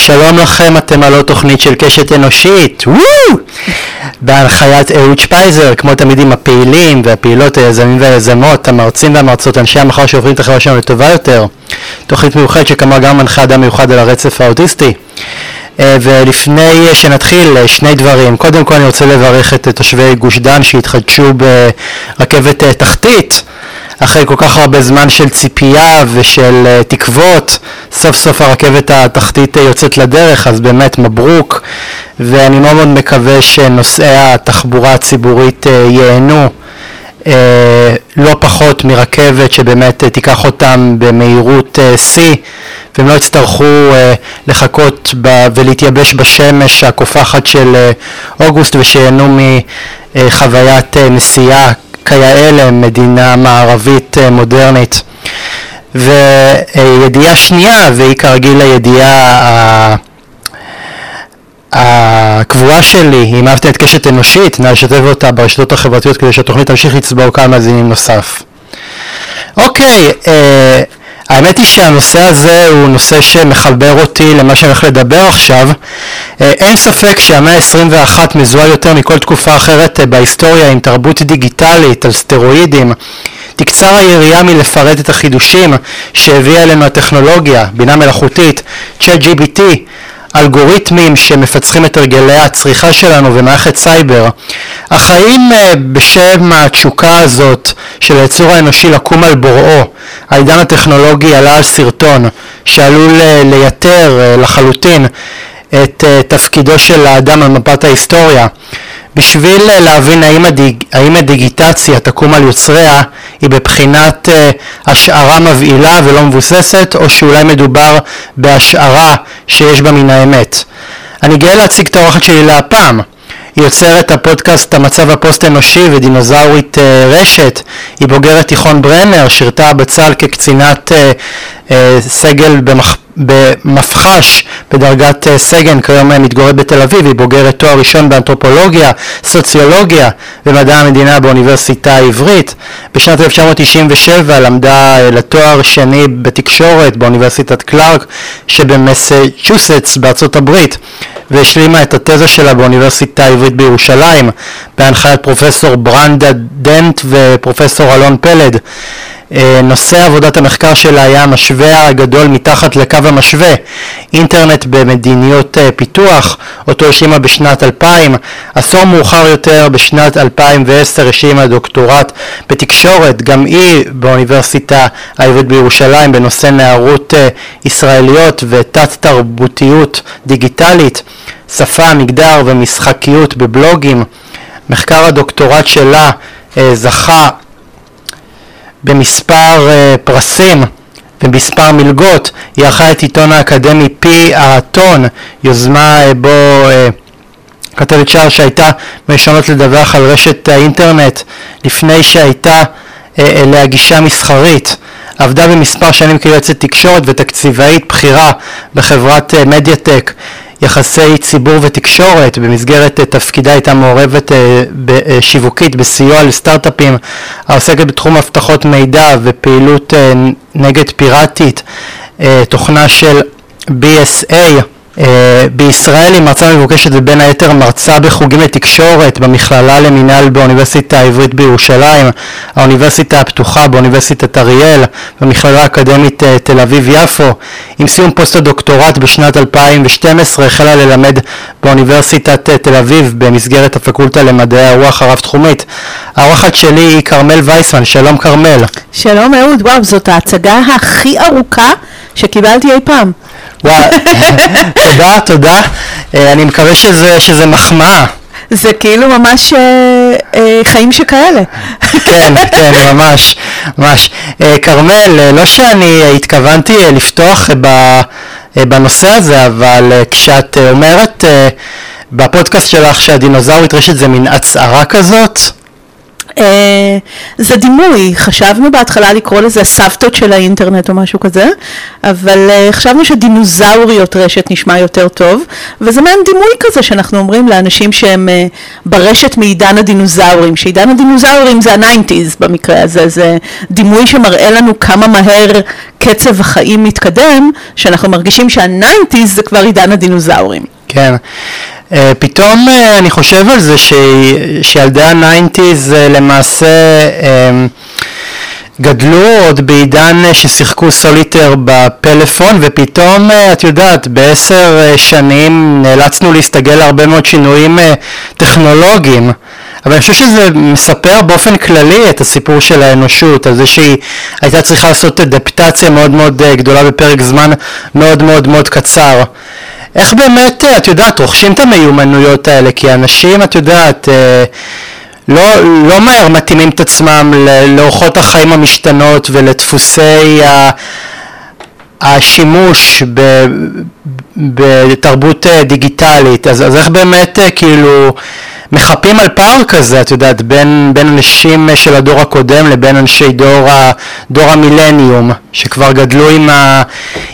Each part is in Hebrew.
שלום לכם, אתם עוד תוכנית של קשת אנושית! בהנחיית אהוד שפייזר, כמו תמיד עם הפעילים והפעילות, היזמים והיזמות, המרצים והמרצות, אנשי המחר שעוברים את החברה שלנו לטובה יותר. תוכנית מיוחדת שכמה גם מנחה אדם מיוחד על הרצף האוטיסטי. אה, ולפני שנתחיל, אה, שני דברים. קודם כל אני רוצה לברך את תושבי גוש דן שהתחדשו ברכבת אה, תחתית. אחרי כל כך הרבה זמן של ציפייה ושל תקוות, סוף סוף הרכבת התחתית יוצאת לדרך, אז באמת מברוק, ואני מאוד מאוד מקווה שנוסעי התחבורה הציבורית ייהנו לא פחות מרכבת שבאמת uh, תיקח אותם במהירות uh, שיא, והם לא יצטרכו uh, לחכות ולהתייבש בשמש הקופחת של אוגוסט ושייהנו מחוויית נסיעה כיאה מדינה מערבית אה, מודרנית. וידיעה שנייה, והיא כרגיל הידיעה הקבועה שלי, אם אהבתם את קשת אנושית, נא לשתף אותה ברשתות החברתיות כדי שהתוכנית תמשיך לצבור כמה מאזינים נוסף. אוקיי, אה, האמת היא שהנושא הזה הוא נושא שמחבר אותי למה שאני הולך לדבר עכשיו. אה, אין ספק שהמאה ה-21 מזוהה יותר מכל תקופה אחרת אה, בהיסטוריה עם תרבות דיגיטלית על סטרואידים. תקצר היריעה מלפרט את החידושים שהביאה אלינו הטכנולוגיה, בינה מלאכותית, צ'אט GBT, אלגוריתמים שמפצחים את הרגלי הצריכה שלנו ומערכת סייבר. החיים אה, בשם התשוקה הזאת של היצור האנושי לקום על בוראו, העידן הטכנולוגי עלה על סרטון שעלול אה, לייתר אה, לחלוטין את תפקידו של האדם על מפת ההיסטוריה. בשביל להבין האם, הדיג, האם הדיגיטציה תקום על יוצריה היא בבחינת uh, השערה מבהילה ולא מבוססת או שאולי מדובר בהשערה שיש בה מן האמת. אני גאה להציג את האורחת שלי להפעם. היא יוצרת הפודקאסט המצב הפוסט אנושי ודינוזאורית uh, רשת, היא בוגרת תיכון ברנר, שירתה בצה"ל כקצינת uh, סגל במח... במפח"ש בדרגת uh, סגן, כיום מתגוררת בתל אביב, היא בוגרת תואר ראשון באנתרופולוגיה, סוציולוגיה ומדע המדינה באוניברסיטה העברית. בשנת 1997 למדה uh, לתואר שני בתקשורת באוניברסיטת קלארק שבמסצ'וסטס בארצות הברית. והשלימה את התזה שלה באוניברסיטה העברית בירושלים בהנחיית פרופסור ברנדה דנט ופרופסור אלון פלד. אה, נושא עבודת המחקר שלה היה המשווה הגדול מתחת לקו המשווה, אינטרנט במדיניות אה, פיתוח, אותו השלימה בשנת 2000, עשור מאוחר יותר בשנת 2010 השלימה דוקטורט בתקשורת, גם היא באוניברסיטה העברית בירושלים בנושא נערות אה, ישראליות ותת תרבותיות דיגיטלית, שפה, מגדר ומשחקיות בבלוגים. מחקר הדוקטורט שלה זכה במספר uh, פרסים ומספר מלגות, היא ערכה את עיתון האקדמי פי האתון, יוזמה uh, בו uh, כתבת שער שהייתה מראשונות לדווח על רשת האינטרנט לפני שהייתה אליה גישה מסחרית. עבדה במספר שנים כיועצת תקשורת ותקציבאית בכירה בחברת מדיאטק. יחסי ציבור ותקשורת, במסגרת אה, תפקידה הייתה מעורבת אה, שיווקית בסיוע לסטארט-אפים העוסקת בתחום אבטחות מידע ופעילות אה, נגד פיראטית, תוכנה של BSA אה, בישראל היא מרצה מבוקשת ובין היתר מרצה בחוגים לתקשורת במכללה למינהל באוניברסיטה העברית בירושלים, האוניברסיטה הפתוחה באוניברסיטת אריאל, במכללה האקדמית אה, תל אביב-יפו. עם סיום פוסט הדוקטורט בשנת 2012 החלה ללמד באוניברסיטת אה, תל אביב במסגרת הפקולטה למדעי הרוח הרב-תחומית. האורחת שלי היא כרמל וייסמן, שלום כרמל. שלום אהוד, וואו, זאת ההצגה הכי ארוכה שקיבלתי אי פעם. תודה, תודה. אה, אני מקווה שזה, שזה מחמאה. זה כאילו ממש אה, אה, חיים שכאלה. כן, כן, ממש, ממש. אה, כרמל, אה, לא שאני התכוונתי אה, לפתוח ב, אה, בנושא הזה, אבל אה, כשאת אומרת אה, בפודקאסט שלך שהדינוזאורית רשת זה מין הצהרה כזאת, זה דימוי, חשבנו בהתחלה לקרוא לזה סבתות של האינטרנט או משהו כזה, אבל אה, חשבנו שדינוזאוריות רשת נשמע יותר טוב, וזה מעין דימוי כזה שאנחנו אומרים לאנשים שהם אה, ברשת מעידן הדינוזאורים, שעידן הדינוזאורים זה ה nineties במקרה הזה, זה דימוי שמראה לנו כמה מהר קצב החיים מתקדם, שאנחנו מרגישים שה nineties זה כבר עידן הדינוזאורים. כן. אה, פתאום אה, אני חושב על זה ש... שילדי ה nineties אה, למעשה גדלו עוד בעידן אה, ששיחקו סוליטר בפלאפון ופתאום אה, את יודעת בעשר אה, שנים נאלצנו להסתגל להרבה מאוד שינויים אה, טכנולוגיים אבל אני חושב שזה מספר באופן כללי את הסיפור של האנושות, על זה שהיא הייתה צריכה לעשות אדפטציה מאוד מאוד גדולה בפרק זמן מאוד מאוד מאוד קצר. איך באמת, את יודעת, רוכשים את המיומנויות האלה? כי אנשים, את יודעת, אה, לא, לא מהר מתאימים את עצמם לאורחות החיים המשתנות ולדפוסי ה... השימוש ב, בתרבות אה, דיגיטלית, אז, אז איך באמת אה, כאילו מחפים על פער כזה, את יודעת, בין, בין אנשים של הדור הקודם לבין אנשי דור, ה, דור המילניום, שכבר גדלו עם, ה,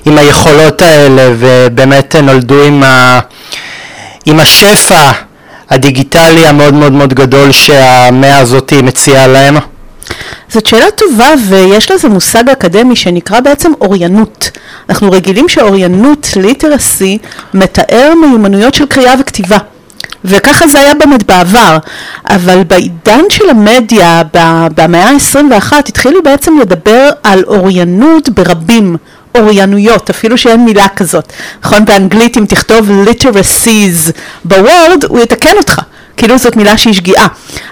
עם היכולות האלה ובאמת נולדו עם, ה, עם השפע הדיגיטלי המאוד מאוד מאוד גדול שהמאה הזאת מציעה להם? זאת שאלה טובה ויש לזה מושג אקדמי שנקרא בעצם אוריינות. אנחנו רגילים שאוריינות, ליטרסי, מתאר מיומנויות של קריאה וכתיבה. וככה זה היה באמת בעבר, אבל בעידן של המדיה במאה ה-21 התחילו בעצם לדבר על אוריינות ברבים, אוריינויות, אפילו שאין מילה כזאת. נכון, באנגלית אם תכתוב literacies בוורד, הוא יתקן אותך. כאילו זאת מילה שהיא שגיאה,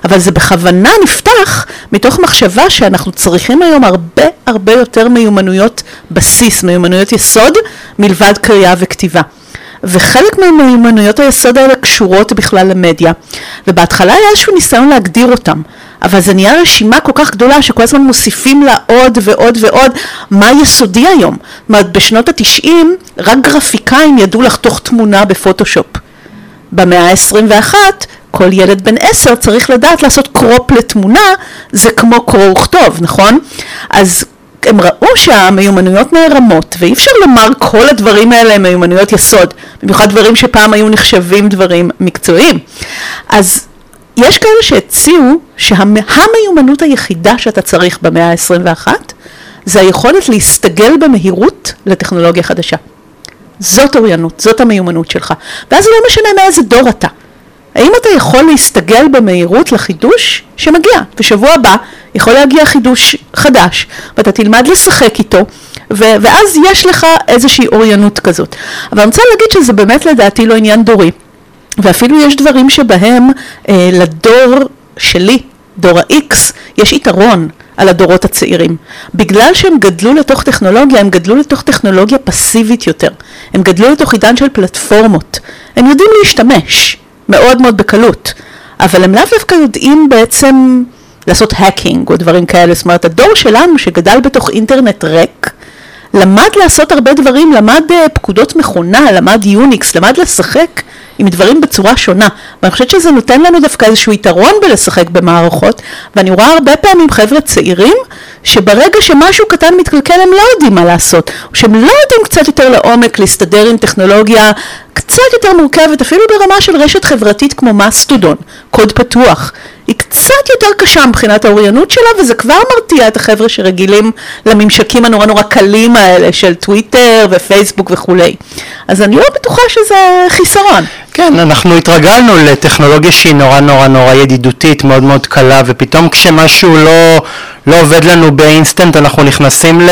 אבל זה בכוונה נפתח מתוך מחשבה שאנחנו צריכים היום הרבה הרבה יותר מיומנויות בסיס, מיומנויות יסוד, מלבד קריאה וכתיבה. וחלק ממיומנויות היסוד האלה קשורות בכלל למדיה. ובהתחלה היה איזשהו ניסיון להגדיר אותם, אבל זה נהיה רשימה כל כך גדולה שכל הזמן מוסיפים לה עוד ועוד ועוד מה יסודי היום. זאת אומרת, בשנות התשעים רק גרפיקאים ידעו לחתוך תמונה בפוטושופ. במאה ה-21 כל ילד בן עשר צריך לדעת לעשות קרופ לתמונה, זה כמו קרוא וכתוב, נכון? אז הם ראו שהמיומנויות נערמות, ואי אפשר לומר כל הדברים האלה הם מיומנויות יסוד, במיוחד דברים שפעם היו נחשבים דברים מקצועיים. אז יש כאלה שהציעו שהמיומנות היחידה שאתה צריך במאה ה-21 זה היכולת להסתגל במהירות לטכנולוגיה חדשה. זאת אוריינות, זאת המיומנות שלך. ואז זה לא משנה מאיזה דור אתה. האם אתה יכול להסתגל במהירות לחידוש שמגיע, ושבוע הבא יכול להגיע חידוש חדש, ואתה תלמד לשחק איתו, ו- ואז יש לך איזושהי אוריינות כזאת. אבל אני רוצה להגיד שזה באמת לדעתי לא עניין דורי, ואפילו יש דברים שבהם אה, לדור שלי, דור ה-X, יש יתרון על הדורות הצעירים. בגלל שהם גדלו לתוך טכנולוגיה, הם גדלו לתוך טכנולוגיה פסיבית יותר. הם גדלו לתוך עידן של פלטפורמות. הם יודעים להשתמש. מאוד מאוד בקלות, אבל הם לאו דווקא יודעים בעצם לעשות האקינג או דברים כאלה, זאת אומרת הדור שלנו שגדל בתוך אינטרנט ריק, למד לעשות הרבה דברים, למד אה, פקודות מכונה, למד יוניקס, למד לשחק עם דברים בצורה שונה, ואני חושבת שזה נותן לנו דווקא איזשהו יתרון בלשחק במערכות, ואני רואה הרבה פעמים חבר'ה צעירים, שברגע שמשהו קטן מתקלקל הם לא יודעים מה לעשות, או שהם לא יודעים קצת יותר לעומק להסתדר עם טכנולוגיה קצת יותר מורכבת, אפילו ברמה של רשת חברתית כמו מסטודון, קוד פתוח. היא קצת יותר קשה מבחינת האוריינות שלה, וזה כבר מרתיע את החבר'ה שרגילים לממשקים הנורא נורא קלים האלה של טוויטר ופייסבוק וכולי. אז אני לא בטוחה שזה חיסרון. כן, אנחנו התרגלנו לטכנולוגיה שהיא נורא נורא נורא ידידותית, מאוד מאוד קלה, ופתאום כשמשהו לא, לא עובד לנו באינסטנט אנחנו נכנסים ל...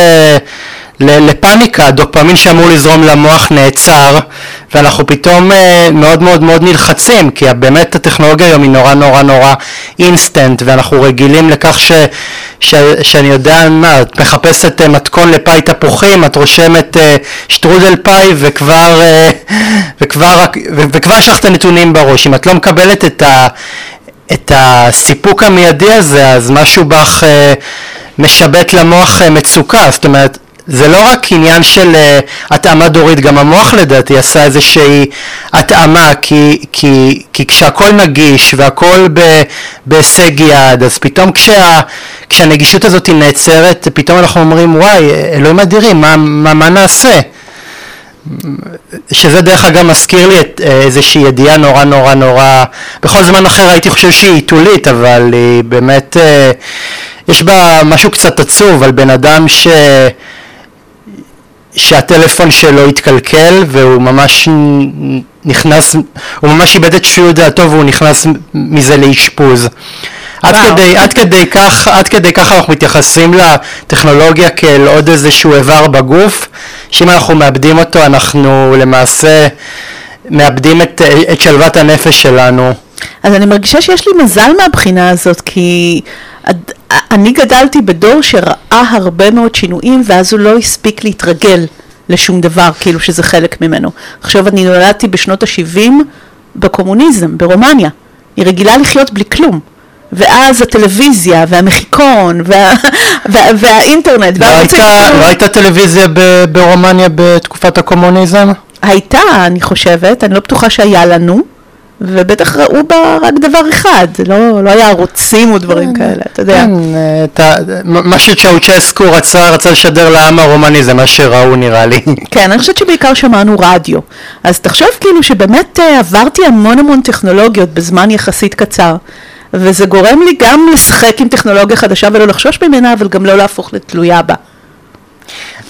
לפאניקה, הדופמין שאמור לזרום למוח נעצר ואנחנו פתאום אה, מאוד מאוד מאוד נלחצים כי באמת הטכנולוגיה היום היא נורא נורא נורא אינסטנט ואנחנו רגילים לכך ש, ש, שאני יודע מה, את מחפשת אה, מתכון לפאי תפוחים, את רושמת אה, שטרודל פאי וכבר, וכבר, וכבר יש לך את הנתונים בראש, אם את לא מקבלת את, ה, את הסיפוק המיידי הזה אז משהו בך משבט למוח מצוקה, זאת אומרת זה לא רק עניין של uh, התאמה דורית, גם המוח לדעתי עשה איזושהי התאמה, כי, כי, כי כשהכל נגיש והכל ב, בהישג יד, אז פתאום כשה, כשהנגישות הזאת נעצרת, פתאום אנחנו אומרים, וואי, אלוהים אדירים, מה, מה, מה נעשה? שזה דרך אגב מזכיר לי את אה, איזושהי ידיעה נורא נורא נורא, בכל זמן אחר הייתי חושב שהיא עיתולית, אבל היא באמת, אה, יש בה משהו קצת עצוב על בן אדם ש... שהטלפון שלו התקלקל והוא ממש נכנס, הוא ממש איבד את שפיות דעתו והוא נכנס מזה לאשפוז. עד כדי, עד, כדי כך, עד כדי כך אנחנו מתייחסים לטכנולוגיה כאל עוד איזשהו איבר בגוף, שאם אנחנו מאבדים אותו אנחנו למעשה מאבדים את, את שלוות הנפש שלנו. אז אני מרגישה שיש לי מזל מהבחינה הזאת, כי אני גדלתי בדור שראה הרבה מאוד שינויים ואז הוא לא הספיק להתרגל לשום דבר, כאילו שזה חלק ממנו. עכשיו אני נולדתי בשנות ה-70 בקומוניזם, ברומניה. היא רגילה לחיות בלי כלום. ואז הטלוויזיה והמחיקון וה, וה, והאינטרנט. לא הייתה, לא הייתה טלוויזיה ב, ברומניה בתקופת הקומוניזם? הייתה, אני חושבת, אני לא בטוחה שהיה לנו. ובטח ראו בה רק דבר אחד, לא, לא היה ערוצים או דברים כן, כאלה, אתה יודע. כן, אה, מה שצ'אוצ'סקו רצה, רצה לשדר לעם הרומני זה מה שראו נראה לי. כן, אני חושבת שבעיקר שמענו רדיו. אז תחשוב כאילו שבאמת אה, עברתי המון המון טכנולוגיות בזמן יחסית קצר. וזה גורם לי גם לשחק עם טכנולוגיה חדשה ולא לחשוש ממנה, אבל גם לא להפוך לתלויה בה.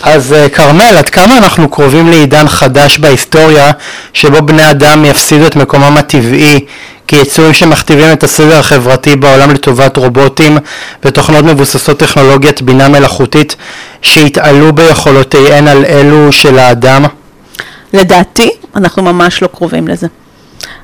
אז אה, כרמל, עד כמה אנחנו קרובים לעידן חדש בהיסטוריה שבו בני אדם יפסידו את מקומם הטבעי כיצורים שמכתיבים את הסדר החברתי בעולם לטובת רובוטים ותוכנות מבוססות טכנולוגיית בינה מלאכותית שיתעלו ביכולותיהן על אלו של האדם? לדעתי, אנחנו ממש לא קרובים לזה.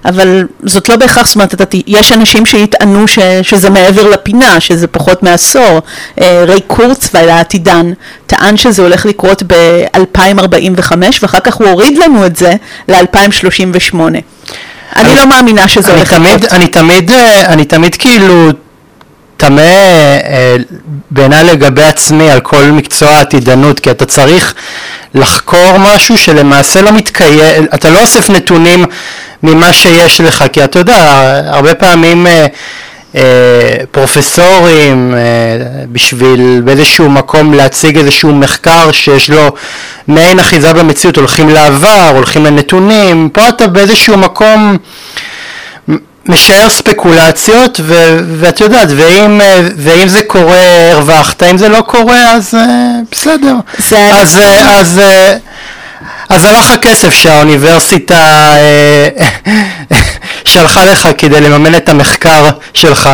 אבל זאת לא בהכרח, זאת אומרת, יש אנשים שיטענו ש, שזה מעבר לפינה, שזה פחות מעשור. אה, ריי קורצווייל העתידן טען שזה הולך לקרות ב-2045 ואחר כך הוא הוריד לנו את זה ל-2038. אני לא מאמינה שזה הולך לקרות. אני תמיד, אה, אני תמיד כאילו תמה אה, בעיניי לגבי עצמי על כל מקצוע העתידנות, כי אתה צריך לחקור משהו שלמעשה לא מתקיים, אתה לא אוסף נתונים ממה שיש לך, כי אתה יודע, הרבה פעמים אה, אה, פרופסורים בשביל באיזשהו מקום להציג איזשהו מחקר שיש לו מעין אחיזה במציאות, הולכים לעבר, הולכים לנתונים, פה אתה באיזשהו מקום משער ספקולציות ואת יודעת ואם, ואם זה קורה הרווחת אם זה לא קורה אז בסדר זה... אז, אז אז הלך הכסף שהאוניברסיטה אה, שלחה לך כדי לממן את המחקר שלך.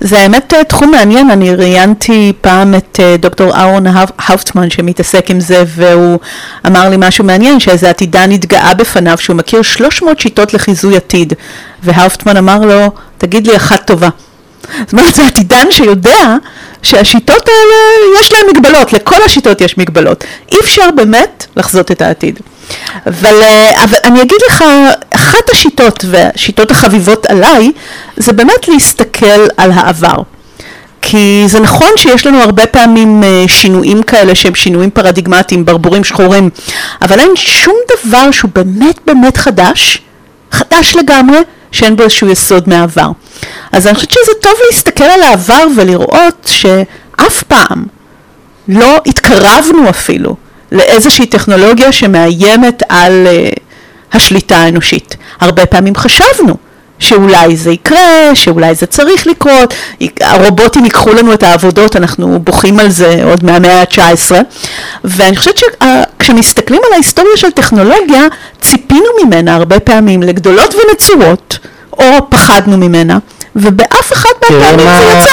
זה האמת אה, תחום מעניין, אני ראיינתי פעם את אה, דוקטור אהרון האופטמן שמתעסק עם זה והוא אמר לי משהו מעניין שאיזה עתידן התגאה בפניו שהוא מכיר 300 שיטות לחיזוי עתיד. והאופטמן אמר לו תגיד לי אחת טובה זאת אומרת זה עתידן שיודע שהשיטות האלה יש להן מגבלות, לכל השיטות יש מגבלות. אי אפשר באמת לחזות את העתיד. אבל, אה, אבל אני אגיד לך, אחת השיטות והשיטות החביבות עליי זה באמת להסתכל על העבר. כי זה נכון שיש לנו הרבה פעמים אה, שינויים כאלה שהם שינויים פרדיגמטיים, ברבורים שחורים, אבל אין שום דבר שהוא באמת באמת חדש, חדש לגמרי, שאין בו איזשהו יסוד מהעבר. אז אני חושבת שזה טוב להסתכל על העבר ולראות שאף פעם לא התקרבנו אפילו לאיזושהי טכנולוגיה שמאיימת על uh, השליטה האנושית. הרבה פעמים חשבנו שאולי זה יקרה, שאולי זה צריך לקרות, הרובוטים ייקחו לנו את העבודות, אנחנו בוכים על זה עוד מהמאה ה-19, ואני חושבת שכשמסתכלים על ההיסטוריה של טכנולוגיה, ציפינו ממנה הרבה פעמים לגדולות ונצורות, או פחדנו ממנה, ובאף אחד מהפעמים זה יצא...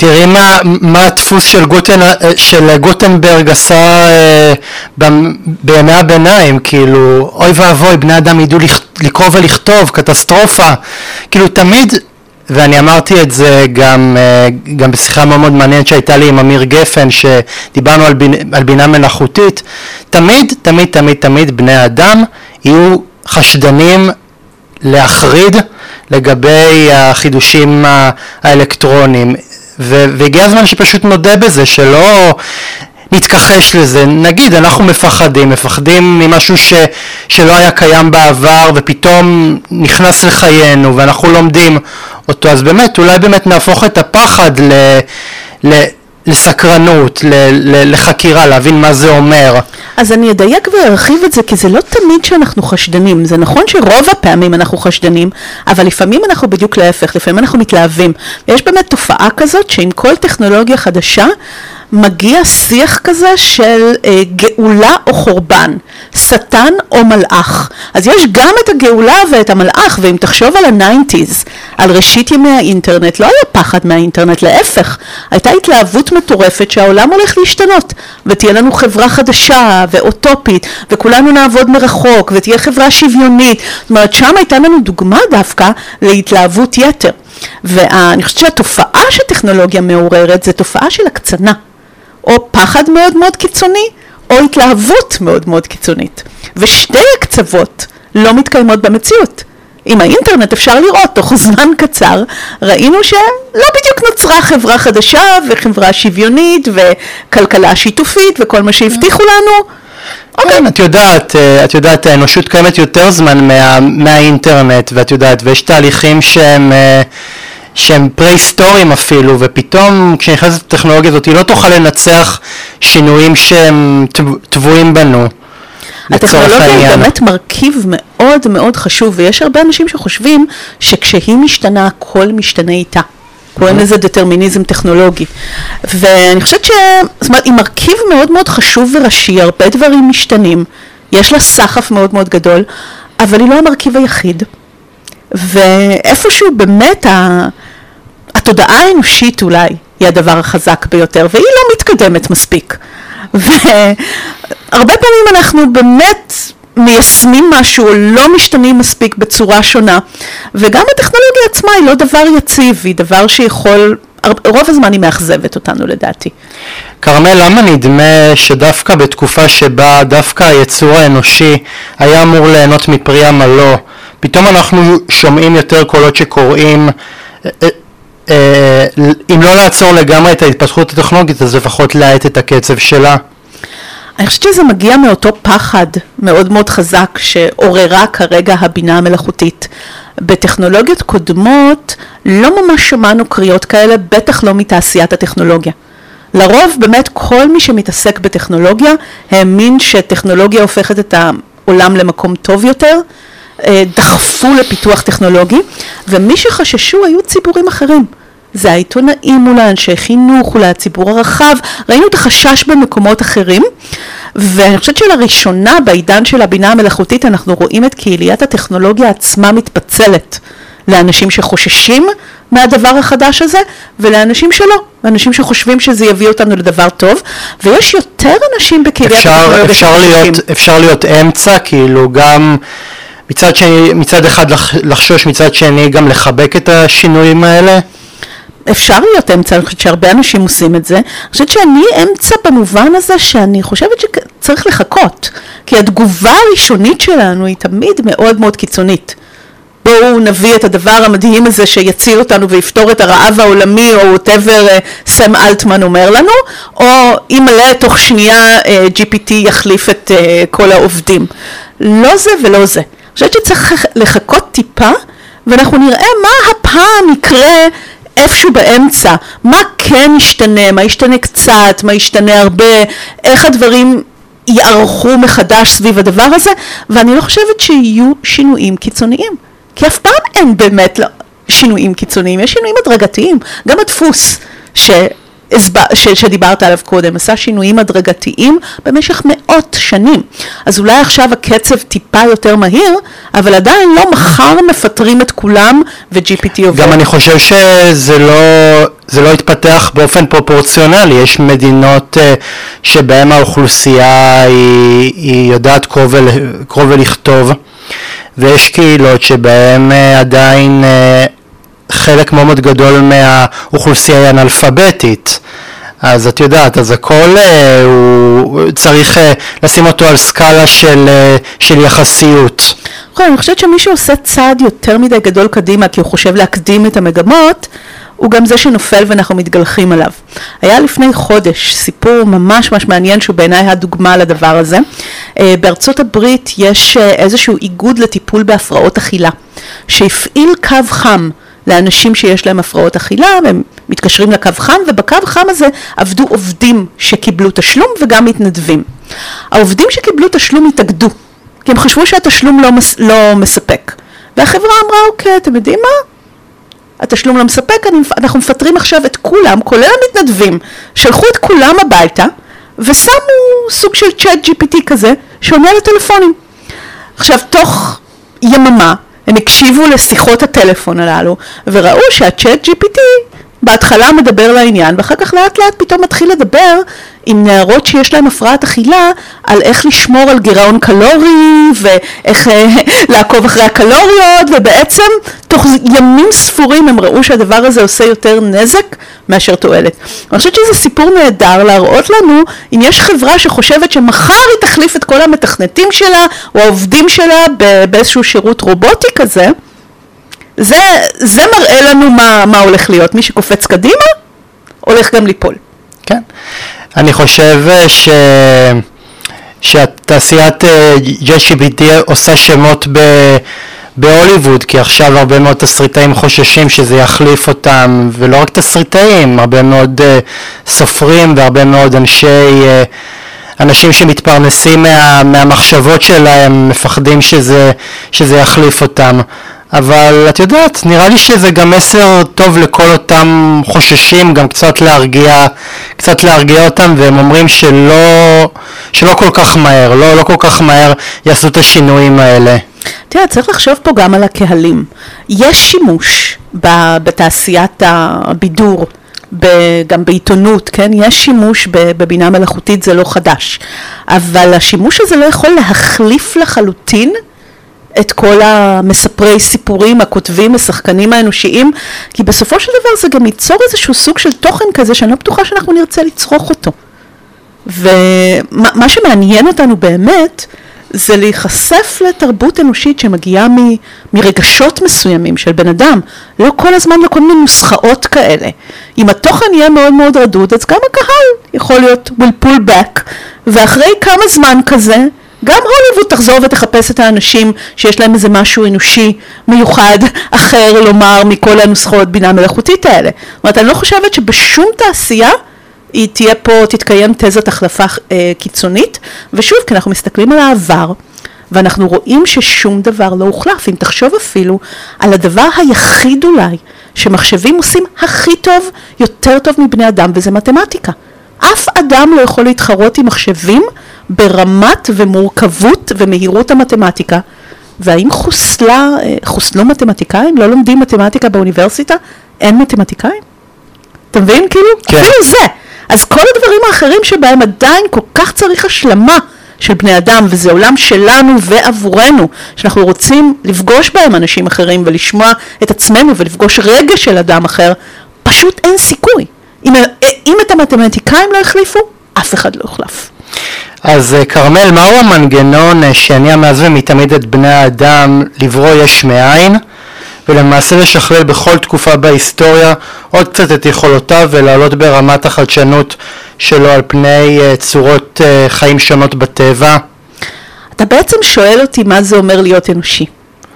תראי מה, מה הדפוס של, גוטן, של גוטנברג עשה אה, בימי הביניים, כאילו, אוי ואבוי, בני אדם ידעו לקרוא ולכתוב, קטסטרופה. כאילו, תמיד, ואני אמרתי את זה גם, אה, גם בשיחה מאוד מאוד מעניינת שהייתה לי עם אמיר גפן, שדיברנו על, בינה, על בינה מלאכותית, תמיד, תמיד, תמיד, תמיד בני אדם יהיו חשדנים להחריד לגבי החידושים האלקטרוניים והגיע הזמן שפשוט נודה בזה שלא נתכחש לזה, נגיד אנחנו מפחדים, מפחדים ממשהו ש, שלא היה קיים בעבר ופתאום נכנס לחיינו ואנחנו לומדים אותו, אז באמת אולי באמת נהפוך את הפחד ל, ל, לסקרנות, ל, ל, לחקירה, להבין מה זה אומר. אז אני אדייק וארחיב את זה, כי זה לא תמיד שאנחנו חשדנים. זה נכון שרוב הפעמים אנחנו חשדנים, אבל לפעמים אנחנו בדיוק להפך, לפעמים אנחנו מתלהבים. ויש באמת תופעה כזאת שעם כל טכנולוגיה חדשה, מגיע שיח כזה של אה, גאולה או חורבן, שטן או מלאך. אז יש גם את הגאולה ואת המלאך, ואם תחשוב על ה nineties, על ראשית ימי האינטרנט, לא היה פחד מהאינטרנט, להפך, הייתה התלהבות מטורפת שהעולם הולך להשתנות, ותהיה לנו חברה חדשה ואוטופית, וכולנו נעבוד מרחוק, ותהיה חברה שוויונית. זאת אומרת, שם הייתה לנו דוגמה דווקא להתלהבות יתר. ואני חושבת שהתופעה שטכנולוגיה מעוררת זה תופעה של הקצנה. או פחד מאוד מאוד קיצוני, או התלהבות מאוד מאוד קיצונית. ושתי הקצוות לא מתקיימות במציאות. עם האינטרנט אפשר לראות, תוך זמן קצר ראינו שלא בדיוק נוצרה חברה חדשה וחברה שוויונית וכלכלה שיתופית וכל מה שהבטיחו לנו. אוקיי. כן, את יודעת, אה, את יודעת, האנושות קיימת יותר זמן מה, מהאינטרנט, ואת יודעת, ויש תהליכים שהם... שהם פרה-היסטוריים אפילו, ופתאום כשנכנסת הטכנולוגיה הזאת היא לא תוכל לנצח שינויים שהם טבועים בנו. הטכנולוגיה היא באמת מרכיב מאוד מאוד חשוב, ויש הרבה אנשים שחושבים שכשהיא משתנה, הכל משתנה איתה. קוראים לזה דטרמיניזם טכנולוגי. ואני חושבת ש... זאת אומרת, היא מרכיב מאוד מאוד חשוב וראשי, הרבה דברים משתנים, יש לה סחף מאוד מאוד גדול, אבל היא לא המרכיב היחיד. ואיפופשהו באמת ה... התודעה האנושית אולי היא הדבר החזק ביותר, והיא לא מתקדמת מספיק. והרבה פעמים אנחנו באמת מיישמים משהו או לא משתנים מספיק בצורה שונה, וגם הטכנולוגיה עצמה היא לא דבר יציב, היא דבר שיכול, רוב הזמן היא מאכזבת אותנו לדעתי. כרמל, למה נדמה שדווקא בתקופה שבה דווקא היצור האנושי היה אמור ליהנות מפרי עמלו, פתאום אנחנו שומעים יותר קולות שקוראים אה, אה, אה, אם לא לעצור לגמרי את ההתפתחות הטכנולוגית אז לפחות להאט את הקצב שלה. אני חושבת שזה מגיע מאותו פחד מאוד מאוד חזק שעוררה כרגע הבינה המלאכותית. בטכנולוגיות קודמות לא ממש שמענו קריאות כאלה, בטח לא מתעשיית הטכנולוגיה. לרוב באמת כל מי שמתעסק בטכנולוגיה האמין שטכנולוגיה הופכת את העולם למקום טוב יותר, דחפו לפיתוח טכנולוגי, ומי שחששו היו ציבורים אחרים. זה העיתונאים מול האנשי חינוך, אולי הציבור הרחב, ראינו את החשש במקומות אחרים, ואני חושבת שלראשונה בעידן של הבינה המלאכותית אנחנו רואים את קהיליית הטכנולוגיה עצמה מתפצלת. לאנשים שחוששים מהדבר החדש הזה, ולאנשים שלא, לאנשים שחושבים שזה יביא אותנו לדבר טוב, ויש יותר אנשים בקהיליית הטכנולוגיה אפשר להיות, אפשר להיות אמצע, כאילו גם... מצד, שני, מצד אחד לחשוש, מצד שני גם לחבק את השינויים האלה? אפשר להיות אמצע, אני חושבת שהרבה אנשים עושים את זה. אני חושבת שאני אמצע במובן הזה שאני חושבת שצריך לחכות, כי התגובה הראשונית שלנו היא תמיד מאוד מאוד קיצונית. בואו נביא את הדבר המדהים הזה שיציל אותנו ויפתור את הרעב העולמי או ווטאבר סם אלטמן אומר לנו, או אם מלא תוך שנייה אה, GPT יחליף את אה, כל העובדים. לא זה ולא זה. חושבת שצריך לחכות טיפה ואנחנו נראה מה הפעם יקרה איפשהו באמצע, מה כן ישתנה, מה ישתנה קצת, מה ישתנה הרבה, איך הדברים יערכו מחדש סביב הדבר הזה, ואני לא חושבת שיהיו שינויים קיצוניים, כי אף פעם אין באמת שינויים קיצוניים, יש שינויים הדרגתיים, גם הדפוס, ש... שדיברת עליו קודם, עשה שינויים הדרגתיים במשך מאות שנים. אז אולי עכשיו הקצב טיפה יותר מהיר, אבל עדיין לא מחר מפטרים את כולם ו-GPT עובר. גם אני חושב שזה לא, זה לא התפתח באופן פרופורציונלי, יש מדינות uh, שבהן האוכלוסייה היא, היא יודעת קרוא ולכתוב, ויש קהילות שבהן uh, עדיין uh, חלק מאוד גדול מהאוכלוסייה היא אנאלפביתית. אז את יודעת, אז הכל אה, הוא צריך אה, לשים אותו על סקאלה של, אה, של יחסיות. נכון, אני חושבת שמי שעושה צעד יותר מדי גדול קדימה כי הוא חושב להקדים את המגמות, הוא גם זה שנופל ואנחנו מתגלחים עליו. היה לפני חודש סיפור ממש ממש מעניין שהוא בעיניי הדוגמה לדבר הזה. אה, בארצות הברית יש אה, איזשהו איגוד לטיפול בהפרעות אכילה, שהפעיל קו חם לאנשים שיש להם הפרעות אכילה, והם מתקשרים לקו חם, ובקו חם הזה עבדו עובדים שקיבלו תשלום וגם מתנדבים. העובדים שקיבלו תשלום התאגדו, כי הם חשבו שהתשלום לא, מס, לא מספק. והחברה אמרה, אוקיי, אתם יודעים מה? התשלום לא מספק, אני, אנחנו מפטרים עכשיו את כולם, כולל המתנדבים, שלחו את כולם הביתה, ושמו סוג של צ'אט GPT כזה, שעונה לטלפונים. עכשיו, תוך יממה, הם הקשיבו לשיחות הטלפון הללו, וראו שהצ'אט GPT בהתחלה מדבר לעניין, ואחר כך לאט לאט פתאום מתחיל לדבר עם נערות שיש להן הפרעת אכילה על איך לשמור על גירעון קלורי ואיך אה, לעקוב אחרי הקלוריות ובעצם תוך ימים ספורים הם ראו שהדבר הזה עושה יותר נזק מאשר תועלת. אני חושבת שזה סיפור נהדר להראות לנו אם יש חברה שחושבת שמחר היא תחליף את כל המתכנתים שלה או העובדים שלה באיזשהו שירות רובוטי כזה זה, זה מראה לנו מה, מה הולך להיות. מי שקופץ קדימה, הולך גם ליפול. כן. אני חושב אה, ש... שהתעשיית JCBD אה, עושה שמות ב... בהוליווד, כי עכשיו הרבה מאוד תסריטאים חוששים שזה יחליף אותם, ולא רק תסריטאים, הרבה מאוד uh, סופרים והרבה מאוד אנשי, uh, אנשים שמתפרנסים מה, מהמחשבות שלהם, מפחדים שזה, שזה יחליף אותם. אבל את יודעת, נראה לי שזה גם מסר טוב לכל אותם חוששים, גם קצת להרגיע, קצת להרגיע אותם, והם אומרים שלא, שלא כל כך מהר, לא, לא כל כך מהר יעשו את השינויים האלה. תראה, צריך לחשוב פה גם על הקהלים. יש שימוש בתעשיית הבידור, גם בעיתונות, כן? יש שימוש בבינה מלאכותית, זה לא חדש. אבל השימוש הזה לא יכול להחליף לחלוטין את כל המספרי סיפורים, הכותבים, השחקנים האנושיים, כי בסופו של דבר זה גם ייצור איזשהו סוג של תוכן כזה שאני לא בטוחה שאנחנו נרצה לצרוך אותו. ומה שמעניין אותנו באמת זה להיחשף לתרבות אנושית שמגיעה מ, מרגשות מסוימים של בן אדם, לא כל הזמן לכל מיני נוסחאות כאלה. אם התוכן יהיה מאוד מאוד רדוד, אז גם הקהל יכול להיות will pull back, ואחרי כמה זמן כזה, גם הוליווד תחזור ותחפש את האנשים שיש להם איזה משהו אנושי מיוחד אחר לומר מכל הנוסחות בינה מלאכותית האלה. זאת אומרת, אני לא חושבת שבשום תעשייה היא תהיה פה, תתקיים תזת החלפה אה, קיצונית, ושוב, כי אנחנו מסתכלים על העבר, ואנחנו רואים ששום דבר לא הוחלף. אם תחשוב אפילו על הדבר היחיד אולי שמחשבים עושים הכי טוב, יותר טוב מבני אדם, וזה מתמטיקה. אף אדם לא יכול להתחרות עם מחשבים ברמת ומורכבות ומהירות המתמטיקה. והאם חוסלה, אה, חוסלו מתמטיקאים? לא לומדים מתמטיקה באוניברסיטה? אין מתמטיקאים? אתה מבין? כאילו, כן. אפילו זה. אז כל הדברים האחרים שבהם עדיין כל כך צריך השלמה של בני אדם, וזה עולם שלנו ועבורנו, שאנחנו רוצים לפגוש בהם אנשים אחרים ולשמוע את עצמנו ולפגוש רגש של אדם אחר, פשוט אין סיכוי. אם, אם את המתמטיקאים לא החליפו, אף אחד לא יוחלף. אז אה, כרמל, מהו המנגנון אה, שהניע מאז ומתמיד את בני האדם לברוא יש מאין, ולמעשה לשכלל בכל תקופה בהיסטוריה עוד קצת את יכולותיו ולעלות ברמת החדשנות שלו על פני אה, צורות חיים שונות בטבע? אתה בעצם שואל אותי מה זה אומר להיות אנושי.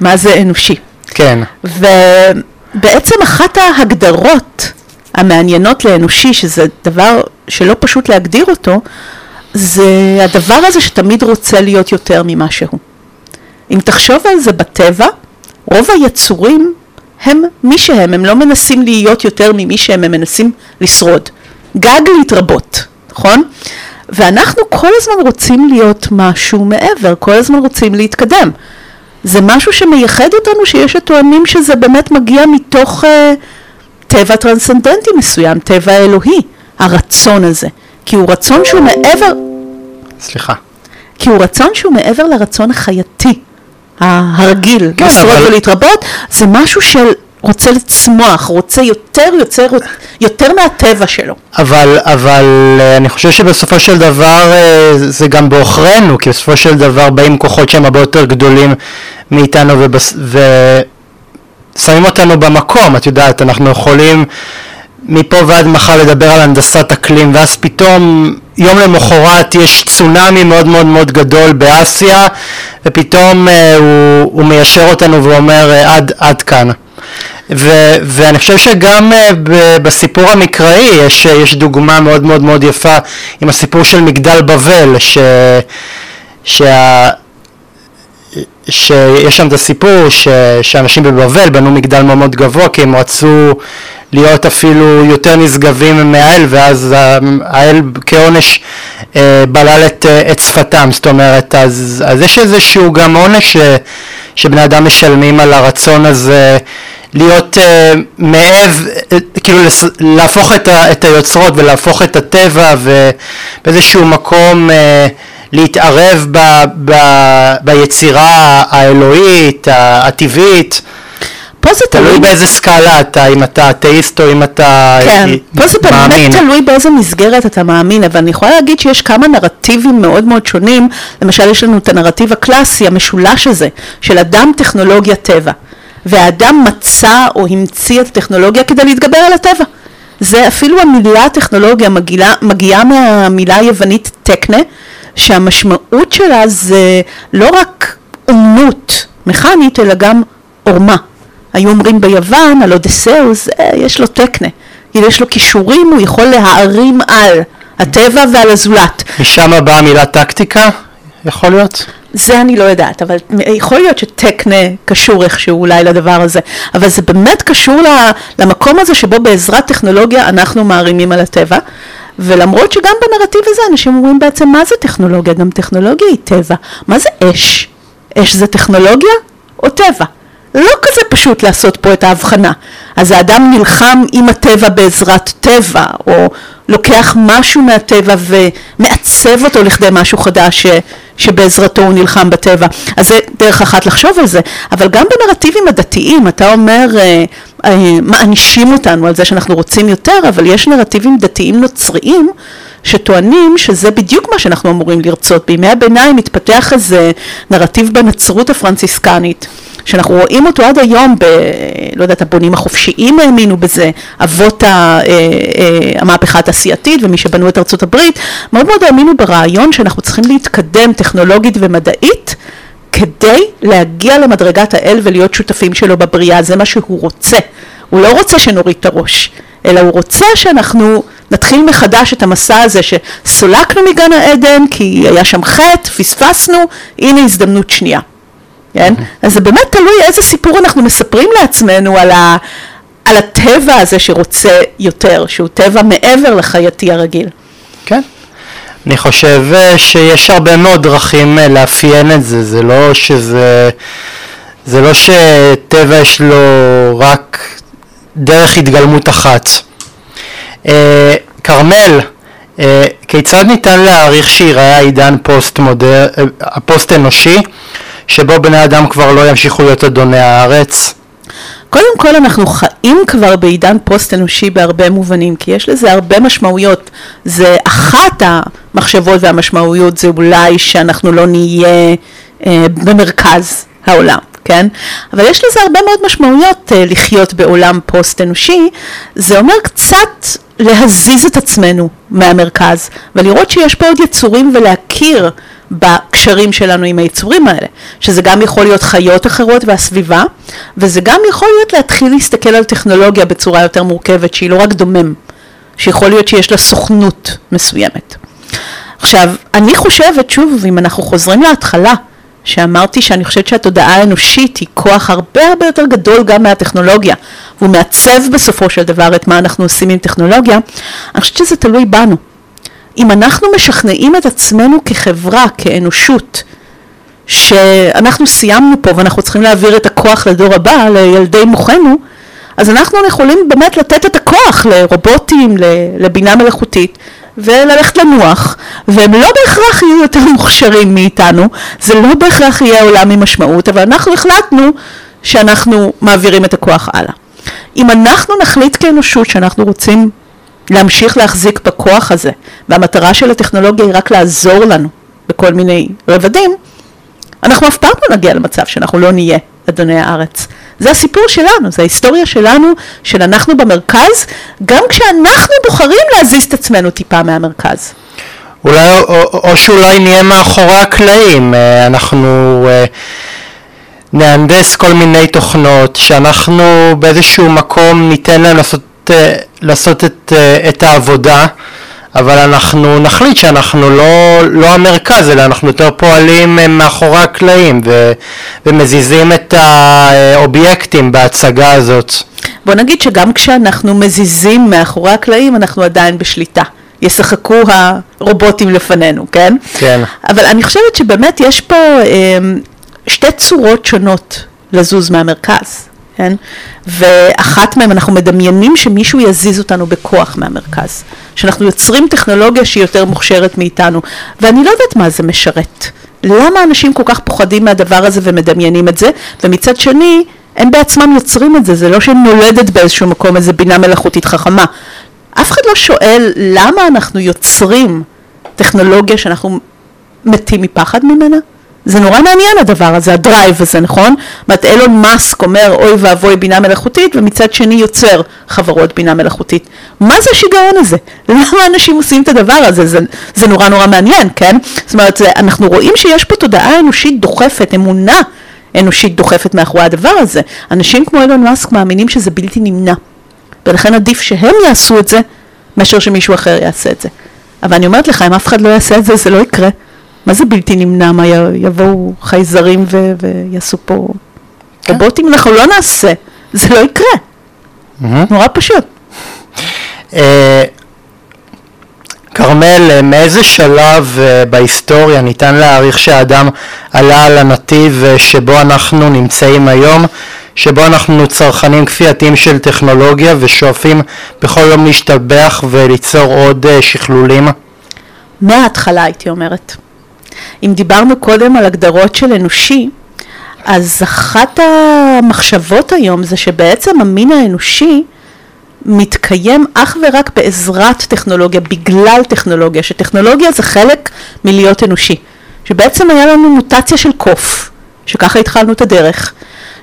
מה זה אנושי. כן. ובעצם אחת ההגדרות המעניינות לאנושי, שזה דבר שלא פשוט להגדיר אותו, זה הדבר הזה שתמיד רוצה להיות יותר ממה שהוא. אם תחשוב על זה בטבע, רוב היצורים הם מי שהם, הם לא מנסים להיות יותר ממי שהם, הם מנסים לשרוד. גג להתרבות, נכון? ואנחנו כל הזמן רוצים להיות משהו מעבר, כל הזמן רוצים להתקדם. זה משהו שמייחד אותנו שיש הטוענים שזה באמת מגיע מתוך uh, טבע טרנסצנדנטי מסוים, טבע אלוהי, הרצון הזה. כי הוא רצון שהוא מעבר... סליחה. כי הוא רצון שהוא מעבר לרצון החייתי, הרגיל, כן, לשרוד אבל... ולהתרבות, זה משהו של רוצה לצמוח, רוצה יותר, יותר, יותר מהטבע שלו. אבל, אבל אה, אני חושב שבסופו של דבר אה, זה גם בעוכרינו, כי בסופו של דבר באים כוחות שהם הרבה יותר גדולים מאיתנו ובס... ו... שמים אותנו במקום, את יודעת, אנחנו יכולים מפה ועד מחר לדבר על הנדסת אקלים, ואז פתאום יום למחרת יש צונאמי מאוד מאוד מאוד גדול באסיה, ופתאום אה, הוא, הוא מיישר אותנו ואומר אה, עד, עד כאן. ו, ואני חושב שגם uh, ב, בסיפור המקראי יש, יש דוגמה מאוד מאוד מאוד יפה עם הסיפור של מגדל בבל, ש, שה, שיש שם את הסיפור ש, שאנשים בבבל בנו מגדל מאוד גבוה כי הם רצו להיות אפילו יותר נשגבים מהאל ואז האל כעונש אה, בלל את, אה, את שפתם. זאת אומרת אז, אז יש איזשהו גם עונש ש, שבני אדם משלמים על הרצון הזה להיות uh, מעב, uh, כאילו לס, להפוך את, ה, את היוצרות ולהפוך את הטבע ובאיזשהו מקום uh, להתערב ב, ב, ביצירה האלוהית, הטבעית. פה זה תלוי באיזה סקאלה אתה, אם אתה אתאיסט או אם אתה כן, פה זה באמת תלוי באיזה מסגרת אתה מאמין, אבל אני יכולה להגיד שיש כמה נרטיבים מאוד מאוד שונים, למשל יש לנו את הנרטיב הקלאסי, המשולש הזה, של אדם, טכנולוגיה, טבע. והאדם מצא או המציא את הטכנולוגיה כדי להתגבר על הטבע. זה אפילו המילה טכנולוגיה מגיעה, מגיעה מהמילה היוונית טקנה, שהמשמעות שלה זה לא רק אומנות מכנית, אלא גם עורמה. היו אומרים ביוון על אודסאוס, אה, יש לו טקנה, יש לו כישורים, הוא יכול להערים על הטבע ועל הזולת. משם באה המילה טקטיקה, יכול להיות? זה אני לא יודעת, אבל יכול להיות שטקנה קשור איכשהו אולי לדבר הזה, אבל זה באמת קשור למקום הזה שבו בעזרת טכנולוגיה אנחנו מערימים על הטבע, ולמרות שגם בנרטיב הזה אנשים אומרים בעצם מה זה טכנולוגיה, גם טכנולוגיה היא טבע, מה זה אש? אש זה טכנולוגיה או טבע? לא כזה פשוט לעשות פה את ההבחנה. אז האדם נלחם עם הטבע בעזרת טבע, או לוקח משהו מהטבע ומעצב אותו לכדי משהו חדש ש, שבעזרתו הוא נלחם בטבע. אז זה דרך אחת לחשוב על זה, אבל גם בנרטיבים הדתיים, אתה אומר, אה, מענישים אותנו על זה שאנחנו רוצים יותר, אבל יש נרטיבים דתיים נוצריים שטוענים שזה בדיוק מה שאנחנו אמורים לרצות. בימי הביניים התפתח איזה נרטיב בנצרות הפרנציסקנית. שאנחנו רואים אותו עד היום, ב, לא יודעת, הבונים החופשיים האמינו בזה, אבות ה, אה, אה, המהפכה התעשייתית ומי שבנו את ארצות הברית, מאוד מאוד האמינו ברעיון שאנחנו צריכים להתקדם טכנולוגית ומדעית כדי להגיע למדרגת האל ולהיות שותפים שלו בבריאה, זה מה שהוא רוצה. הוא לא רוצה שנוריד את הראש, אלא הוא רוצה שאנחנו נתחיל מחדש את המסע הזה שסולקנו מגן העדן כי היה שם חטא, פספסנו, הנה הזדמנות שנייה. כן? אז זה באמת תלוי איזה סיפור אנחנו מספרים לעצמנו על, ה, על הטבע הזה שרוצה יותר, שהוא טבע מעבר לחייתי הרגיל. כן. אני חושב אה, שיש הרבה מאוד דרכים אה, לאפיין את זה, זה לא שזה... זה לא שטבע יש לו רק דרך התגלמות אחת. אה, כרמל, כיצד ניתן להעריך שיראה העידן פוסט מודר, הפוסט אנושי שבו בני אדם כבר לא ימשיכו להיות אדוני הארץ? קודם כל אנחנו חיים כבר בעידן פוסט אנושי בהרבה מובנים, כי יש לזה הרבה משמעויות. זה אחת המחשבות והמשמעויות זה אולי שאנחנו לא נהיה אה, במרכז העולם. כן? אבל יש לזה הרבה מאוד משמעויות אה, לחיות בעולם פוסט אנושי, זה אומר קצת להזיז את עצמנו מהמרכז ולראות שיש פה עוד יצורים ולהכיר בקשרים שלנו עם היצורים האלה, שזה גם יכול להיות חיות אחרות והסביבה, וזה גם יכול להיות להתחיל להסתכל על טכנולוגיה בצורה יותר מורכבת, שהיא לא רק דומם, שיכול להיות שיש לה סוכנות מסוימת. עכשיו, אני חושבת, שוב, אם אנחנו חוזרים להתחלה, שאמרתי שאני חושבת שהתודעה האנושית היא כוח הרבה הרבה יותר גדול גם מהטכנולוגיה, והוא מעצב בסופו של דבר את מה אנחנו עושים עם טכנולוגיה, אני חושבת שזה תלוי בנו. אם אנחנו משכנעים את עצמנו כחברה, כאנושות, שאנחנו סיימנו פה ואנחנו צריכים להעביר את הכוח לדור הבא, לילדי מוחנו, אז אנחנו יכולים באמת לתת את הכוח לרובוטים, לבינה מלאכותית, וללכת לנוח, והם לא בהכרח יהיו יותר מוכשרים מאיתנו, זה לא בהכרח יהיה עולם עם משמעות, אבל אנחנו החלטנו שאנחנו מעבירים את הכוח הלאה. אם אנחנו נחליט כאנושות שאנחנו רוצים להמשיך להחזיק בכוח הזה, והמטרה של הטכנולוגיה היא רק לעזור לנו בכל מיני רבדים, אנחנו אף פעם לא נגיע למצב שאנחנו לא נהיה אדוני הארץ. זה הסיפור שלנו, זה ההיסטוריה שלנו, של אנחנו במרכז, גם כשאנחנו בוחרים להזיז את עצמנו טיפה מהמרכז. אולי, או, או שאולי נהיה מאחורי הקלעים, אה, אנחנו אה, נהנדס כל מיני תוכנות, שאנחנו באיזשהו מקום ניתן להם לעשות, אה, לעשות את, את העבודה, אבל אנחנו נחליט שאנחנו לא, לא המרכז, אלא אנחנו יותר פועלים מאחורי הקלעים ו, ומזיזים את האובייקטים בהצגה הזאת. בוא נגיד שגם כשאנחנו מזיזים מאחורי הקלעים, אנחנו עדיין בשליטה. ישחקו הרובוטים לפנינו, כן? כן. אבל אני חושבת שבאמת יש פה אה, שתי צורות שונות לזוז מהמרכז, כן? ואחת מהן אנחנו מדמיינים שמישהו יזיז אותנו בכוח מהמרכז, שאנחנו יוצרים טכנולוגיה שהיא יותר מוכשרת מאיתנו, ואני לא יודעת מה זה משרת. למה אנשים כל כך פוחדים מהדבר הזה ומדמיינים את זה, ומצד שני, הם בעצמם יוצרים את זה, זה לא שנולדת באיזשהו מקום איזה בינה מלאכותית חכמה. אף אחד לא שואל למה אנחנו יוצרים טכנולוגיה שאנחנו מתים מפחד ממנה? זה נורא מעניין הדבר הזה, הדרייב הזה, נכון? זאת אומרת, אילון מאסק אומר אוי ואבוי בינה מלאכותית, ומצד שני יוצר חברות בינה מלאכותית. מה זה השיגעון הזה? למה אנשים עושים את הדבר הזה? זה, זה נורא נורא מעניין, כן? זאת אומרת, זה, אנחנו רואים שיש פה תודעה אנושית דוחפת, אמונה אנושית דוחפת מאחורי הדבר הזה. אנשים כמו אילון מאסק מאמינים שזה בלתי נמנע. ולכן עדיף שהם יעשו את זה, מאשר שמישהו אחר יעשה את זה. אבל אני אומרת לך, אם אף אחד לא יעשה את זה, זה לא יקרה. מה זה בלתי נמנע? מה יבואו חייזרים ו- ויעשו פה. רובוטים? אנחנו לא נעשה, זה לא יקרה. נורא פשוט. אה, כרמל, מאיזה שלב uh, בהיסטוריה ניתן להעריך שהאדם עלה על הנתיב uh, שבו אנחנו נמצאים היום? שבו אנחנו צרכנים כפייתיים של טכנולוגיה ושואפים בכל יום להשתבח וליצור עוד שכלולים? מההתחלה הייתי אומרת. אם דיברנו קודם על הגדרות של אנושי, אז אחת המחשבות היום זה שבעצם המין האנושי מתקיים אך ורק בעזרת טכנולוגיה, בגלל טכנולוגיה, שטכנולוגיה זה חלק מלהיות אנושי. שבעצם היה לנו מוטציה של קוף, שככה התחלנו את הדרך,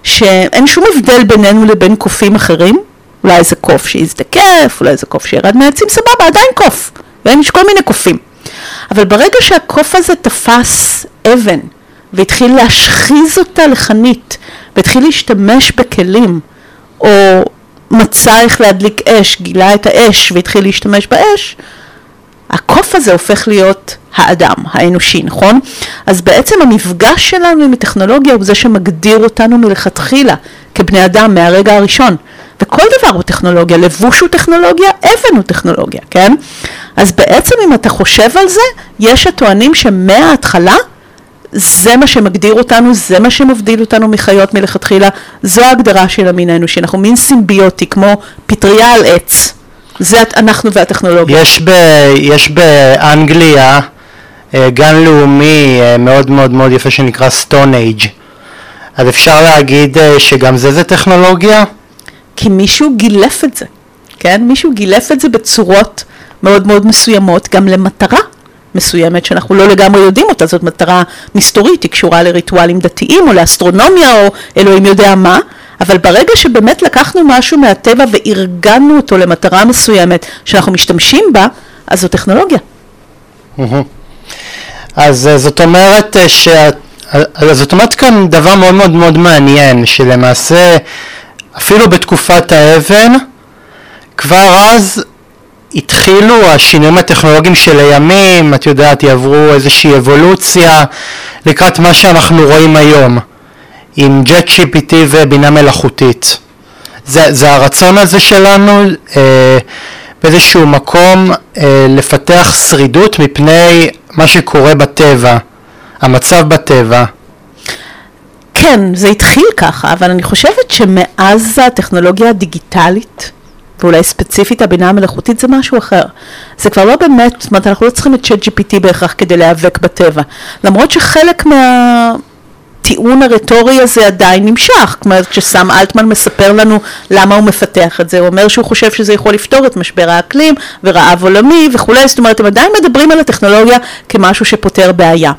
שאין שום הבדל בינינו לבין קופים אחרים, אולי איזה קוף שיזדקף, אולי איזה קוף שירד מהעצים, סבבה, עדיין קוף, ויש כל מיני קופים. אבל ברגע שהקוף הזה תפס אבן, והתחיל להשחיז אותה לחנית, והתחיל להשתמש בכלים, או מצא איך להדליק אש, גילה את האש והתחיל להשתמש באש, הקוף הזה הופך להיות האדם, האנושי, נכון? אז בעצם המפגש שלנו עם הטכנולוגיה הוא זה שמגדיר אותנו מלכתחילה כבני אדם מהרגע הראשון. וכל דבר הוא טכנולוגיה, לבוש הוא טכנולוגיה, אבן הוא טכנולוגיה, כן? אז בעצם אם אתה חושב על זה, יש הטוענים שמההתחלה זה מה שמגדיר אותנו, זה מה שמבדיל אותנו מחיות מלכתחילה, זו ההגדרה של המין האנושי, אנחנו מין סימביוטי, כמו פטריה על עץ. זה אנחנו והטכנולוגיה. יש, ב, יש באנגליה אה, גן לאומי אה, מאוד מאוד מאוד יפה שנקרא סטון אייג' אז אפשר להגיד אה, שגם זה זה טכנולוגיה? כי מישהו גילף את זה, כן? מישהו גילף את זה בצורות מאוד מאוד מסוימות, גם למטרה מסוימת שאנחנו לא לגמרי יודעים אותה, זאת מטרה מסתורית, היא קשורה לריטואלים דתיים או לאסטרונומיה או אלוהים יודע מה, אבל ברגע שבאמת לקחנו משהו מהטבע וארגנו אותו למטרה מסוימת שאנחנו משתמשים בה, אז זו טכנולוגיה. אז אה, זאת אומרת אה, ש... אז זאת אומרת כאן דבר מאוד מאוד מאוד מעניין, שלמעשה אפילו בתקופת האבן, כבר אז התחילו השינויים הטכנולוגיים של הימים, את יודעת, יעברו איזושהי אבולוציה לקראת מה שאנחנו רואים היום. עם ג'ט GPT ובינה מלאכותית. זה, זה הרצון הזה שלנו אה, באיזשהו מקום אה, לפתח שרידות מפני מה שקורה בטבע, המצב בטבע. כן, זה התחיל ככה, אבל אני חושבת שמאז הטכנולוגיה הדיגיטלית, ואולי ספציפית הבינה המלאכותית זה משהו אחר. זה כבר לא באמת, זאת אומרת אנחנו לא צריכים את צ'אט GPT בהכרח כדי להיאבק בטבע. למרות שחלק מה... הטיעון הרטורי הזה עדיין נמשך, כלומר כשסם אלטמן מספר לנו למה הוא מפתח את זה, הוא אומר שהוא חושב שזה יכול לפתור את משבר האקלים ורעב עולמי וכולי, זאת אומרת הם עדיין מדברים על הטכנולוגיה כמשהו שפותר בעיה.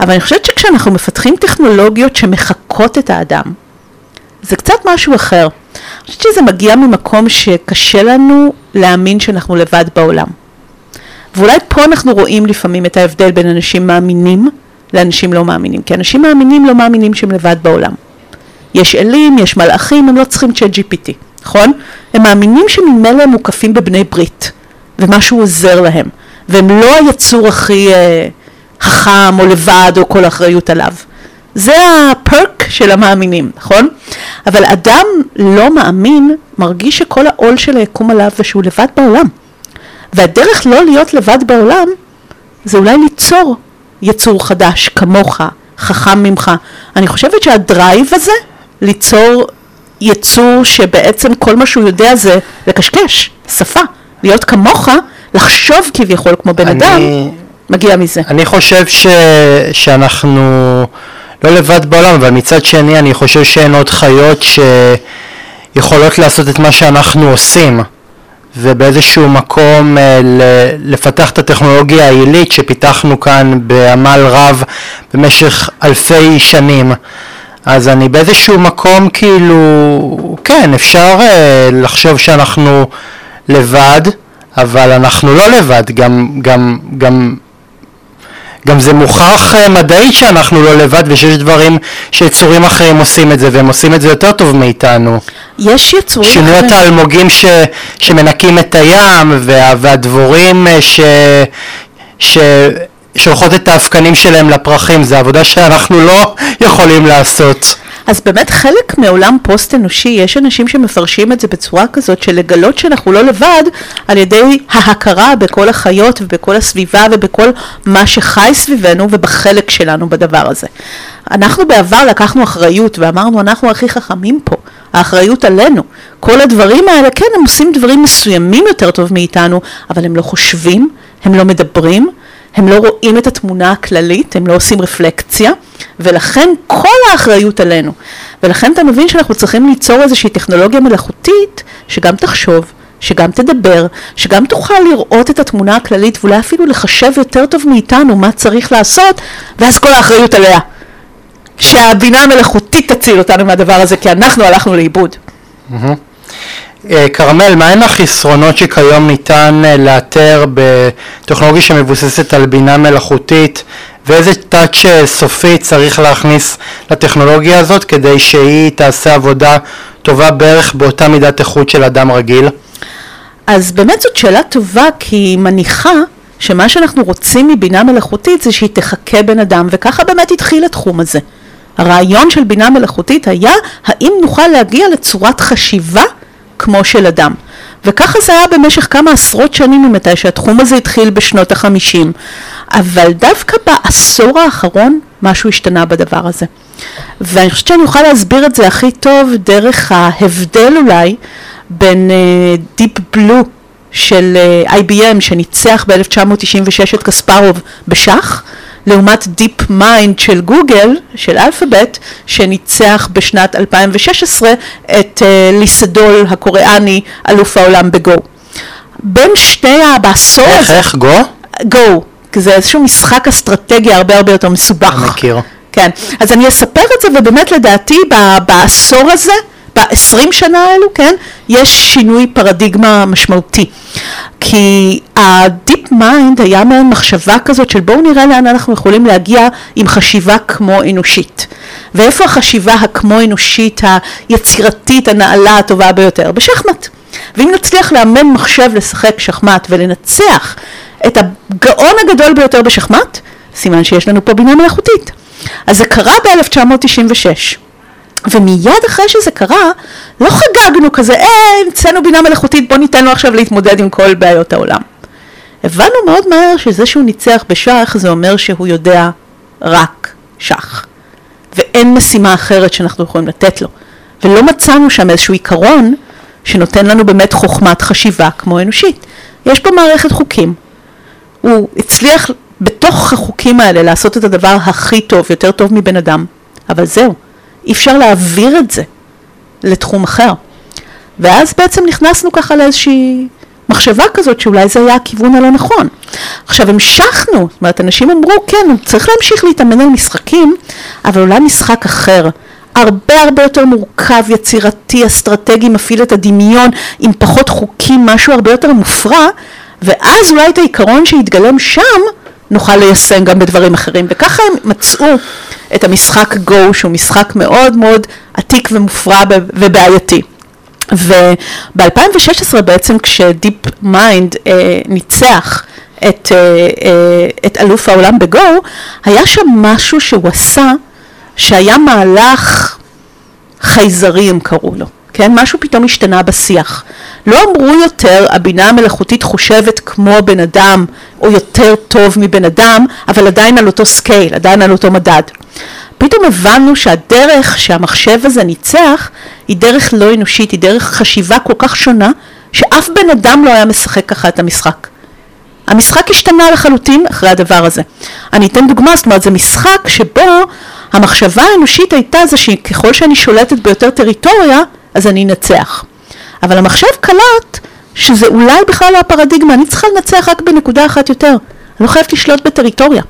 אבל אני חושבת שכשאנחנו מפתחים טכנולוגיות שמחקות את האדם, זה קצת משהו אחר. אני חושבת שזה מגיע ממקום שקשה לנו להאמין שאנחנו לבד בעולם. ואולי פה אנחנו רואים לפעמים את ההבדל בין אנשים מאמינים לאנשים לא מאמינים. כי אנשים מאמינים לא מאמינים שהם לבד בעולם. יש אלים, יש מלאכים, הם לא צריכים צ'אט GPT, נכון? הם מאמינים שממילא הם מוקפים בבני ברית, ומשהו עוזר להם, והם לא היצור הכי אה, חכם או לבד או כל האחריות עליו. זה הפרק של המאמינים, נכון? אבל אדם לא מאמין מרגיש שכל העול של היקום עליו ושהוא לבד בעולם. והדרך לא להיות לבד בעולם זה אולי ליצור יצור חדש כמוך, חכם ממך. אני חושבת שהדרייב הזה ליצור יצור שבעצם כל מה שהוא יודע זה לקשקש, שפה, להיות כמוך, לחשוב כביכול כמו בן אני, אדם, מגיע מזה. אני חושב ש, שאנחנו לא לבד בעולם, אבל מצד שני אני חושב שאין עוד חיות שיכולות לעשות את מה שאנחנו עושים. ובאיזשהו מקום אה, לפתח את הטכנולוגיה העילית שפיתחנו כאן בעמל רב במשך אלפי שנים. אז אני באיזשהו מקום כאילו, כן, אפשר אה, לחשוב שאנחנו לבד, אבל אנחנו לא לבד, גם, גם, גם גם זה מוכח uh, מדעית שאנחנו לא לבד ושיש דברים שיצורים אחרים עושים את זה והם עושים את זה יותר טוב מאיתנו. יש יצורים אחרים. שינוי התאלמוגים ש, שמנקים את הים וה, והדבורים uh, ש, ש, שולחות את האבקנים שלהם לפרחים, זה עבודה שאנחנו לא יכולים לעשות. אז באמת חלק מעולם פוסט אנושי, יש אנשים שמפרשים את זה בצורה כזאת של לגלות שאנחנו לא לבד על ידי ההכרה בכל החיות ובכל הסביבה ובכל מה שחי סביבנו ובחלק שלנו בדבר הזה. אנחנו בעבר לקחנו אחריות ואמרנו אנחנו הכי חכמים פה, האחריות עלינו. כל הדברים האלה, כן, הם עושים דברים מסוימים יותר טוב מאיתנו, אבל הם לא חושבים, הם לא מדברים, הם לא רואים את התמונה הכללית, הם לא עושים רפלקציה, ולכן כל האחריות עלינו. ולכן אתה מבין שאנחנו צריכים ליצור איזושהי טכנולוגיה מלאכותית שגם תחשוב, שגם תדבר, שגם תוכל לראות את התמונה הכללית ואולי אפילו לחשב יותר טוב מאיתנו מה צריך לעשות, ואז כל האחריות עליה. שהבינה המלאכותית תציל אותנו מהדבר הזה, כי אנחנו הלכנו לאיבוד. Mm-hmm. אה, כרמל, מהן החסרונות שכיום ניתן אה, לאתר בטכנולוגיה שמבוססת על בינה מלאכותית ואיזה טאץ' אה, סופי צריך להכניס לטכנולוגיה הזאת כדי שהיא תעשה עבודה טובה בערך באותה מידת איכות של אדם רגיל? אז באמת זאת שאלה טובה כי היא מניחה שמה שאנחנו רוצים מבינה מלאכותית זה שהיא תחכה בן אדם וככה באמת התחיל התחום הזה. הרעיון של בינה מלאכותית היה האם נוכל להגיע לצורת חשיבה כמו של אדם. וככה זה היה במשך כמה עשרות שנים ממתי שהתחום הזה התחיל בשנות החמישים. אבל דווקא בעשור האחרון משהו השתנה בדבר הזה. ואני חושבת שאני אוכל להסביר את זה הכי טוב דרך ההבדל אולי בין Deep אה, Blue של אה, IBM שניצח ב-1996 את קספרוב בשח לעומת DeepMind של גוגל, של אלפאבית, שניצח בשנת 2016 את אה, לי סדול הקוריאני, אלוף העולם בגו. בין שתי, בעשור הזה... איך, איך, גו? גו, זה איזשהו משחק אסטרטגי הרבה הרבה יותר מסובך. אני מכיר. כן, אז אני אספר את זה, ובאמת לדעתי בעשור הזה, ב-20 שנה האלו, כן, יש שינוי פרדיגמה משמעותי. כי ה-deep mind היה מעין מחשבה כזאת של בואו נראה לאן אנחנו יכולים להגיע עם חשיבה כמו אנושית. ואיפה החשיבה הכמו אנושית, היצירתית, הנעלה, הטובה ביותר? בשחמט. ואם נצליח לאמן מחשב לשחק שחמט ולנצח את הגאון הגדול ביותר בשחמט, סימן שיש לנו פה בינה מלאכותית. אז זה קרה ב-1996. ומיד אחרי שזה קרה, לא חגגנו כזה, אה, המצאנו בינה מלאכותית, בוא ניתן לו עכשיו להתמודד עם כל בעיות העולם. הבנו מאוד מהר שזה שהוא ניצח בשח, זה אומר שהוא יודע רק שח. ואין משימה אחרת שאנחנו יכולים לתת לו. ולא מצאנו שם איזשהו עיקרון שנותן לנו באמת חוכמת חשיבה כמו אנושית. יש פה מערכת חוקים. הוא הצליח בתוך החוקים האלה לעשות את הדבר הכי טוב, יותר טוב מבן אדם, אבל זהו. אי אפשר להעביר את זה לתחום אחר. ואז בעצם נכנסנו ככה לאיזושהי מחשבה כזאת שאולי זה היה הכיוון הלא נכון. עכשיו המשכנו, זאת אומרת אנשים אמרו כן, צריך להמשיך להתאמן על משחקים, אבל אולי משחק אחר. הרבה הרבה יותר מורכב, יצירתי, אסטרטגי, מפעיל את הדמיון, עם פחות חוקים, משהו הרבה יותר מופרע, ואז אולי את העיקרון שהתגלם שם, נוכל ליישם גם בדברים אחרים. וככה הם מצאו את המשחק גו, שהוא משחק מאוד מאוד עתיק ומופרע ובעייתי. וב-2016 בעצם כשדיפ Mind אה, ניצח את, אה, אה, את אלוף העולם בגו, היה שם משהו שהוא עשה שהיה מהלך חייזרי הם קראו לו, כן? משהו פתאום השתנה בשיח. לא אמרו יותר הבינה המלאכותית חושבת כמו בן אדם או יותר טוב מבן אדם, אבל עדיין על אותו scale, עדיין על אותו מדד. פתאום הבנו שהדרך שהמחשב הזה ניצח היא דרך לא אנושית, היא דרך חשיבה כל כך שונה שאף בן אדם לא היה משחק ככה את המשחק. המשחק השתנה לחלוטין אחרי הדבר הזה. אני אתן דוגמה, זאת אומרת זה משחק שבו המחשבה האנושית הייתה זה שככל שאני שולטת ביותר טריטוריה אז אני אנצח. אבל המחשב קלט שזה אולי בכלל לא הפרדיגמה, אני צריכה לנצח רק בנקודה אחת יותר, אני לא חייבת לשלוט בטריטוריה.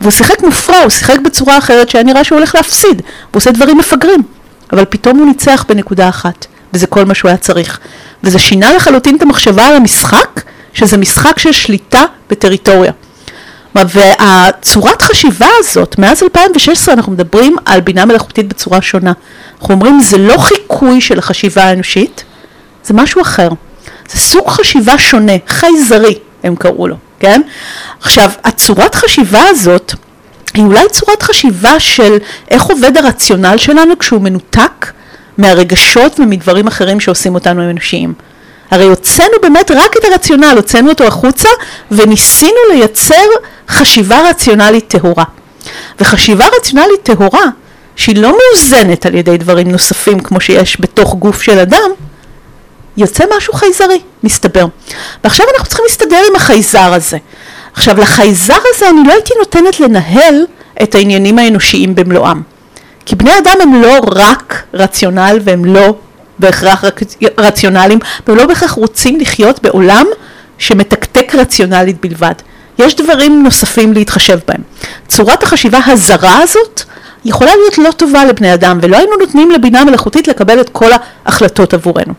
והוא שיחק מופרע, הוא שיחק בצורה אחרת שהיה נראה שהוא הולך להפסיד, הוא עושה דברים מפגרים, אבל פתאום הוא ניצח בנקודה אחת, וזה כל מה שהוא היה צריך. וזה שינה לחלוטין את המחשבה על המשחק, שזה משחק של שליטה בטריטוריה. והצורת חשיבה הזאת, מאז 2016 אנחנו מדברים על בינה מלאכותית בצורה שונה. אנחנו אומרים זה לא חיקוי של החשיבה האנושית, זה משהו אחר. זה סוג חשיבה שונה, חייזרי הם קראו לו, כן? עכשיו, הצורת חשיבה הזאת היא אולי צורת חשיבה של איך עובד הרציונל שלנו כשהוא מנותק מהרגשות ומדברים אחרים שעושים אותנו אנושיים. הרי הוצאנו באמת רק את הרציונל, הוצאנו אותו החוצה וניסינו לייצר חשיבה רציונלית טהורה. וחשיבה רציונלית טהורה, שהיא לא מאוזנת על ידי דברים נוספים כמו שיש בתוך גוף של אדם, יוצא משהו חייזרי, מסתבר. ועכשיו אנחנו צריכים להסתדר עם החייזר הזה. עכשיו לחייזר הזה אני לא הייתי נותנת לנהל את העניינים האנושיים במלואם. כי בני אדם הם לא רק רציונל והם לא בהכרח רציונליים, והם לא בהכרח רוצים לחיות בעולם שמתקתק רציונלית בלבד. יש דברים נוספים להתחשב בהם. צורת החשיבה הזרה הזאת יכולה להיות לא טובה לבני אדם, ולא היינו נותנים לבינה מלאכותית לקבל את כל ההחלטות עבורנו.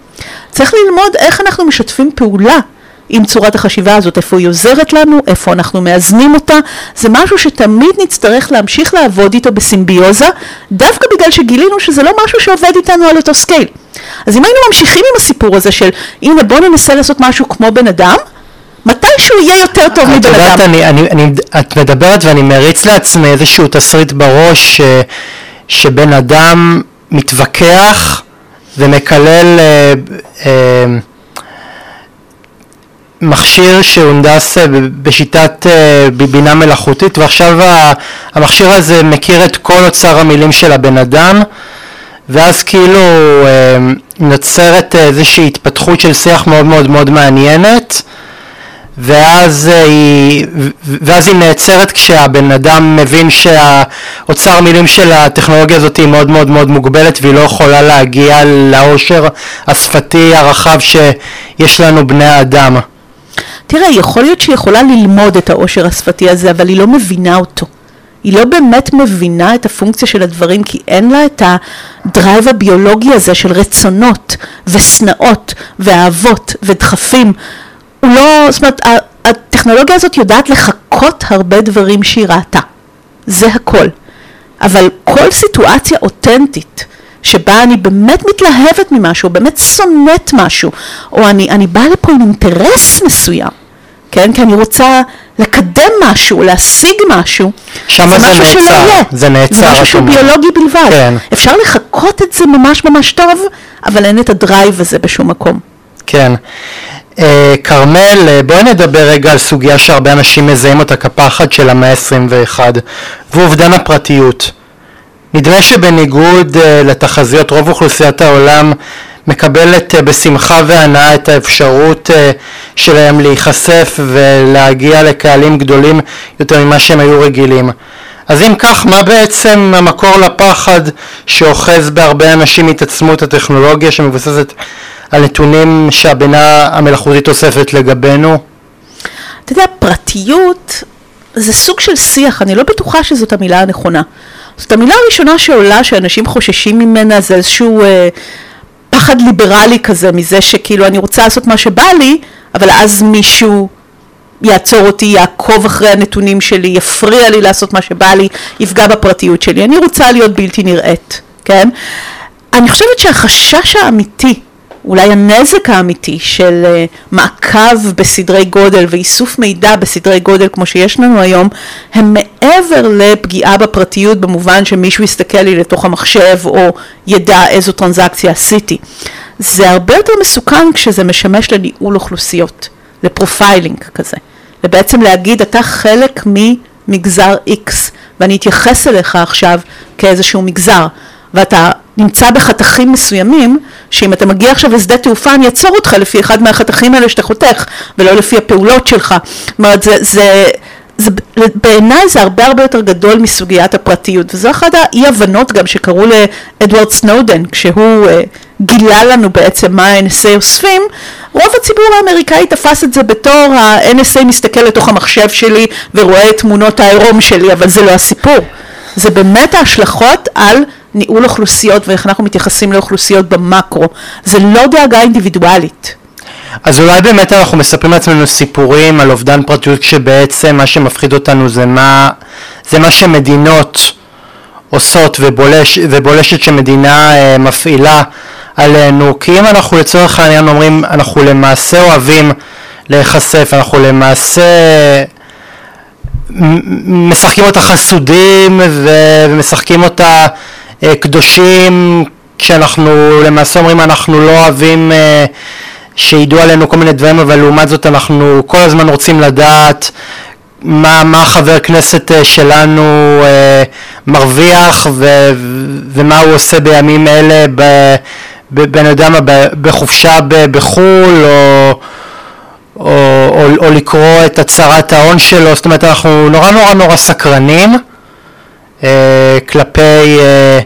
צריך ללמוד איך אנחנו משתפים פעולה עם צורת החשיבה הזאת, איפה היא עוזרת לנו, איפה אנחנו מאזנים אותה, זה משהו שתמיד נצטרך להמשיך לעבוד איתו בסימביוזה, דווקא בגלל שגילינו שזה לא משהו שעובד איתנו על אותו scale. אז אם היינו ממשיכים עם הסיפור הזה של הנה בוא ננסה לעשות משהו כמו בן אדם, מתישהו יהיה יותר טוב מבן אדם. את יודעת, אני, אני, אני, את מדברת ואני מריץ לעצמי איזשהו תסריט בראש ש, שבן אדם מתווכח ומקלל אה, אה, מכשיר שהונדס אה, בשיטת אה, בינה מלאכותית ועכשיו המכשיר הזה מכיר את כל אוצר המילים של הבן אדם ואז כאילו אה, נוצרת איזושהי התפתחות של שיח מאוד מאוד מאוד מעניינת ואז היא, ואז היא נעצרת כשהבן אדם מבין שהאוצר מילים של הטכנולוגיה הזאת היא מאוד מאוד מאוד מוגבלת והיא לא יכולה להגיע לעושר השפתי הרחב שיש לנו בני האדם. תראה, יכול להיות שהיא יכולה ללמוד את העושר השפתי הזה, אבל היא לא מבינה אותו. היא לא באמת מבינה את הפונקציה של הדברים, כי אין לה את הדרייב הביולוגי הזה של רצונות ושנאות ואהבות ודחפים. הוא לא, זאת אומרת, הטכנולוגיה הזאת יודעת לחקות הרבה דברים שהיא ראתה. זה הכל. אבל כל סיטואציה אותנטית שבה אני באמת מתלהבת ממשהו, באמת שונאת משהו, או אני, אני באה לפה עם אינטרס מסוים, כן? כי אני רוצה לקדם משהו, להשיג משהו, שם זה, זה משהו נעצר, שלא יהיה. זה נעצר. זה משהו שהוא ביולוגי בלבד. כן. אפשר לחקות את זה ממש ממש טוב, אבל אין את הדרייב הזה בשום מקום. כן. אה, כרמל, uh, בואי נדבר רגע על סוגיה שהרבה אנשים מזהים אותה כפחד של המאה ה-21, ואובדן הפרטיות. נדמה שבניגוד uh, לתחזיות רוב אוכלוסיית העולם מקבלת uh, בשמחה והנאה את האפשרות uh, שלהם להיחשף ולהגיע לקהלים גדולים יותר ממה שהם היו רגילים. אז אם כך, מה בעצם המקור לפחד שאוחז בהרבה אנשים מהתעצמות הטכנולוגיה שמבוססת על נתונים שהבינה המלאכותית אוספת לגבינו? אתה יודע, פרטיות זה סוג של שיח, אני לא בטוחה שזאת המילה הנכונה. זאת המילה הראשונה שעולה שאנשים חוששים ממנה זה איזשהו אה, פחד ליברלי כזה מזה שכאילו אני רוצה לעשות מה שבא לי אבל אז מישהו יעצור אותי, יעקוב אחרי הנתונים שלי, יפריע לי לעשות מה שבא לי, יפגע בפרטיות שלי. אני רוצה להיות בלתי נראית, כן? אני חושבת שהחשש האמיתי, אולי הנזק האמיתי של אה, מעקב בסדרי גודל ואיסוף מידע בסדרי גודל כמו שיש לנו היום, הם מעבר לפגיעה בפרטיות במובן שמישהו יסתכל לי לתוך המחשב או ידע איזו טרנזקציה עשיתי. זה הרבה יותר מסוכן כשזה משמש לניהול אוכלוסיות. ל profiling כזה, ובעצם להגיד אתה חלק ממגזר X ואני אתייחס אליך עכשיו כאיזשהו מגזר ואתה נמצא בחתכים מסוימים שאם אתה מגיע עכשיו לשדה תעופה אני אעצור אותך לפי אחד מהחתכים האלה שאתה חותך ולא לפי הפעולות שלך, זאת אומרת זה, זה זה, בעיניי זה הרבה הרבה יותר גדול מסוגיית הפרטיות וזו אחת האי הבנות גם שקרו לאדוארד סנודן כשהוא uh, גילה לנו בעצם מה ה-NSA אוספים. רוב הציבור האמריקאי תפס את זה בתור ה-NSA מסתכל לתוך המחשב שלי ורואה את תמונות העירום שלי אבל זה לא הסיפור. זה באמת ההשלכות על ניהול אוכלוסיות ואיך אנחנו מתייחסים לאוכלוסיות במקרו. זה לא דאגה אינדיבידואלית. אז אולי באמת אנחנו מספרים לעצמנו סיפורים על אובדן פרטיות כשבעצם מה שמפחיד אותנו זה מה, זה מה שמדינות עושות ובולש, ובולשת שמדינה אה, מפעילה עלינו. כי אם אנחנו לצורך העניין אומרים אנחנו למעשה אוהבים להיחשף אנחנו למעשה משחקים אותה חסודים ומשחקים אותה קדושים כשאנחנו למעשה אומרים אנחנו לא אוהבים אה, שידעו עלינו כל מיני דברים, אבל לעומת זאת אנחנו כל הזמן רוצים לדעת מה, מה חבר כנסת אה, שלנו אה, מרוויח ו, ומה הוא עושה בימים אלה, ב, ב, אני יודע מה, בחופשה בחו"ל או, או, או, או לקרוא את הצהרת ההון שלו, זאת אומרת אנחנו נורא נורא נורא סקרנים. אה, כלפי אה,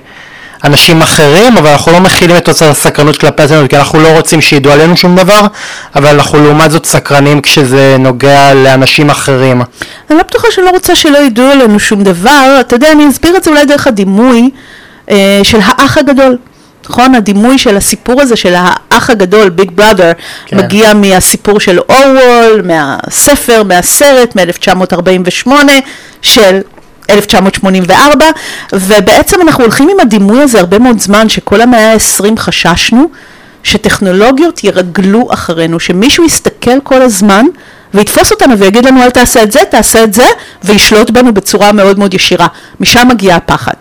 אנשים אחרים, אבל אנחנו לא מכילים את תוצאת הסקרנות כלפי עצמנו, כי אנחנו לא רוצים שידעו עלינו שום דבר, אבל אנחנו לעומת זאת סקרנים כשזה נוגע לאנשים אחרים. אני לא בטוחה שאני לא רוצה שלא ידעו עלינו שום דבר, אתה יודע, אני אסביר את זה אולי דרך הדימוי אה, של האח הגדול. נכון? הדימוי של הסיפור הזה של האח הגדול, ביג בראדר, כן. מגיע מהסיפור של אורוול, מהספר, מהסרט, מ-1948, של 1984, ובעצם אנחנו הולכים עם הדימוי הזה הרבה מאוד זמן, שכל המאה ה-20 חששנו שטכנולוגיות ירגלו אחרינו, שמישהו יסתכל כל הזמן ויתפוס אותנו ויגיד לנו אל תעשה את זה, תעשה את זה, וישלוט בנו בצורה מאוד מאוד ישירה. משם מגיע הפחד.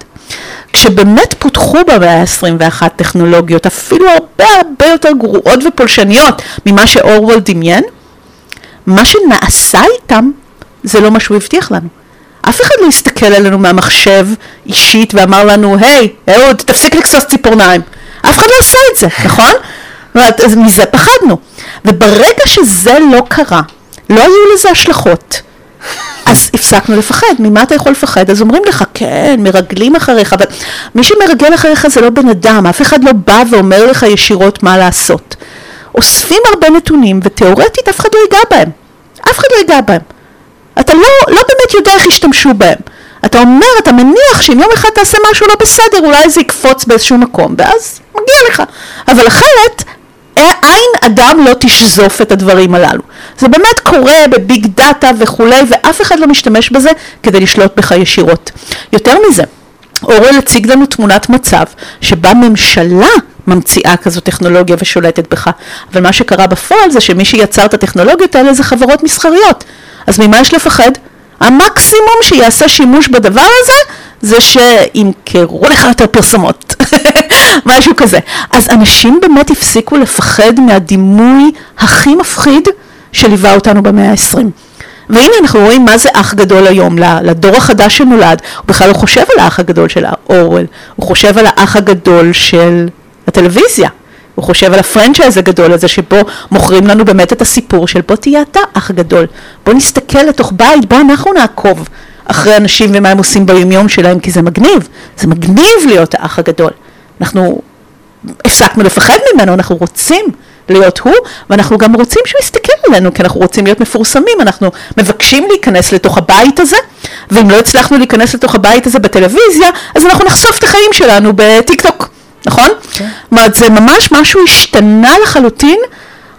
כשבאמת פותחו במאה ה-21 טכנולוגיות, אפילו הרבה הרבה יותר גרועות ופולשניות ממה שאורוול דמיין, מה שנעשה איתם זה לא מה שהוא הבטיח לנו. אף אחד לא הסתכל עלינו מהמחשב אישית ואמר לנו, היי, אהוד, תפסיק לקסוס ציפורניים. אף אחד לא עשה את זה, נכון? אז מזה פחדנו. וברגע שזה לא קרה, לא היו לזה השלכות. אז הפסקנו לפחד, ממה אתה יכול לפחד? אז אומרים לך, כן, מרגלים אחריך, אבל מי שמרגל אחריך זה לא בן אדם, אף אחד לא בא ואומר לך ישירות מה לעשות. אוספים הרבה נתונים, ותאורטית אף אחד לא ייגע בהם. אף אחד לא ייגע בהם. אתה לא, לא באמת יודע איך ישתמשו בהם. אתה אומר, אתה מניח שאם יום אחד תעשה משהו לא בסדר, אולי זה יקפוץ באיזשהו מקום, ואז מגיע לך. אבל אחרת, עין אדם לא תשזוף את הדברים הללו. זה באמת קורה בביג דאטה וכולי, ואף אחד לא משתמש בזה כדי לשלוט בך ישירות. יותר מזה, אורל הציג לנו תמונת מצב שבה ממשלה ממציאה כזו טכנולוגיה ושולטת בך, אבל מה שקרה בפועל זה שמי שיצר את הטכנולוגיות האלה זה חברות מסחריות. אז ממה יש לפחד? המקסימום שיעשה שימוש בדבר הזה זה שימכרו לך יותר פרסומות, משהו כזה. אז אנשים באמת הפסיקו לפחד מהדימוי הכי מפחיד שליווה אותנו במאה ה-20. והנה אנחנו רואים מה זה אח גדול היום לדור החדש שנולד, הוא בכלל לא חושב על האח הגדול של אורוול, הוא חושב על האח הגדול של הטלוויזיה. הוא חושב על הפרנצ'ייז הגדול הזה שבו מוכרים לנו באמת את הסיפור של בוא תהיה אתה אח גדול, בוא נסתכל לתוך בית, בוא אנחנו נעקוב אחרי אנשים ומה הם עושים ביומיום שלהם כי זה מגניב, זה מגניב להיות האח הגדול. אנחנו הפסקנו לפחד ממנו, אנחנו רוצים להיות הוא, ואנחנו גם רוצים שהוא יסתכל עלינו, כי אנחנו רוצים להיות מפורסמים, אנחנו מבקשים להיכנס לתוך הבית הזה, ואם לא הצלחנו להיכנס לתוך הבית הזה בטלוויזיה, אז אנחנו נחשוף את החיים שלנו בטיק טוק, נכון? כן. זאת אומרת, זה ממש משהו השתנה לחלוטין.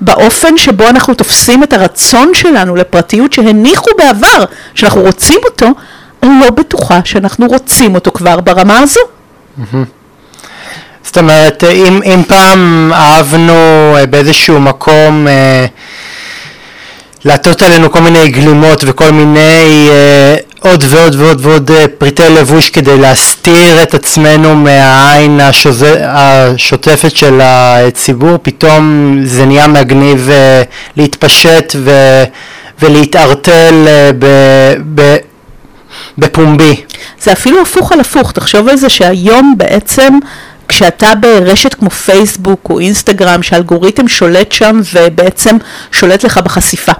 באופן שבו אנחנו תופסים את הרצון שלנו לפרטיות שהניחו בעבר, שאנחנו רוצים אותו, אני לא בטוחה שאנחנו רוצים אותו כבר ברמה הזו. זאת אומרת, אם, אם פעם אהבנו אה, באיזשהו מקום אה, לעטות עלינו כל מיני גלימות וכל מיני אה, עוד ועוד ועוד ועוד אה, פריטי לבוש כדי להסתיר את עצמנו מהעין השוזה, השוטפת של הציבור, פתאום זה נהיה מגניב אה, להתפשט ו, ולהתערטל אה, ב, ב, בפומבי. זה אפילו הפוך על הפוך, תחשוב על זה שהיום בעצם כשאתה ברשת כמו פייסבוק או אינסטגרם שהאלגוריתם שולט שם ובעצם שולט לך בחשיפה.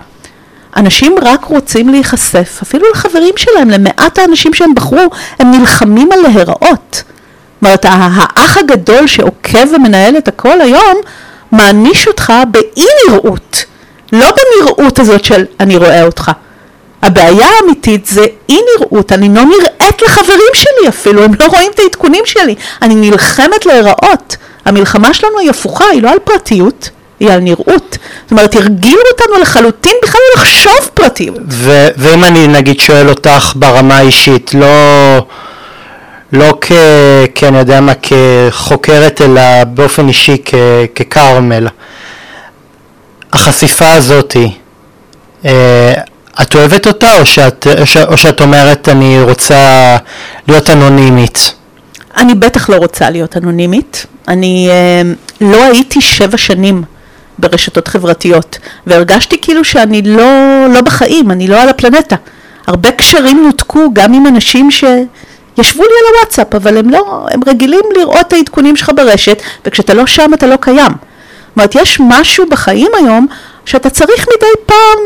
אנשים רק רוצים להיחשף, אפילו לחברים שלהם, למעט האנשים שהם בחרו, הם נלחמים על להיראות. זאת אומרת, האח הגדול שעוקב ומנהל את הכל היום, מעניש אותך באי נראות, לא בנראות הזאת של אני רואה אותך. הבעיה האמיתית זה אי נראות, אני לא נראית לחברים שלי אפילו, הם לא רואים את העדכונים שלי, אני נלחמת להיראות. המלחמה שלנו היא הפוכה, היא לא על פרטיות, היא על נראות. זאת אומרת, הרגילו אותנו לחלוטין בכלל לא לחשוב פרטיות. ו- ואם אני נגיד שואל אותך ברמה האישית, לא, לא כ... כי אני יודע מה, כחוקרת, אלא באופן אישי כ- ככרמל, החשיפה הזאתי, אה, את אוהבת אותה או שאת, או, ש, או שאת אומרת אני רוצה להיות אנונימית? אני בטח לא רוצה להיות אנונימית. אני אה, לא הייתי שבע שנים ברשתות חברתיות, והרגשתי כאילו שאני לא, לא בחיים, אני לא על הפלנטה. הרבה קשרים נותקו גם עם אנשים שישבו לי על הוואטסאפ, אבל הם לא, הם רגילים לראות את העדכונים שלך ברשת, וכשאתה לא שם אתה לא קיים. זאת אומרת, יש משהו בחיים היום שאתה צריך מדי פעם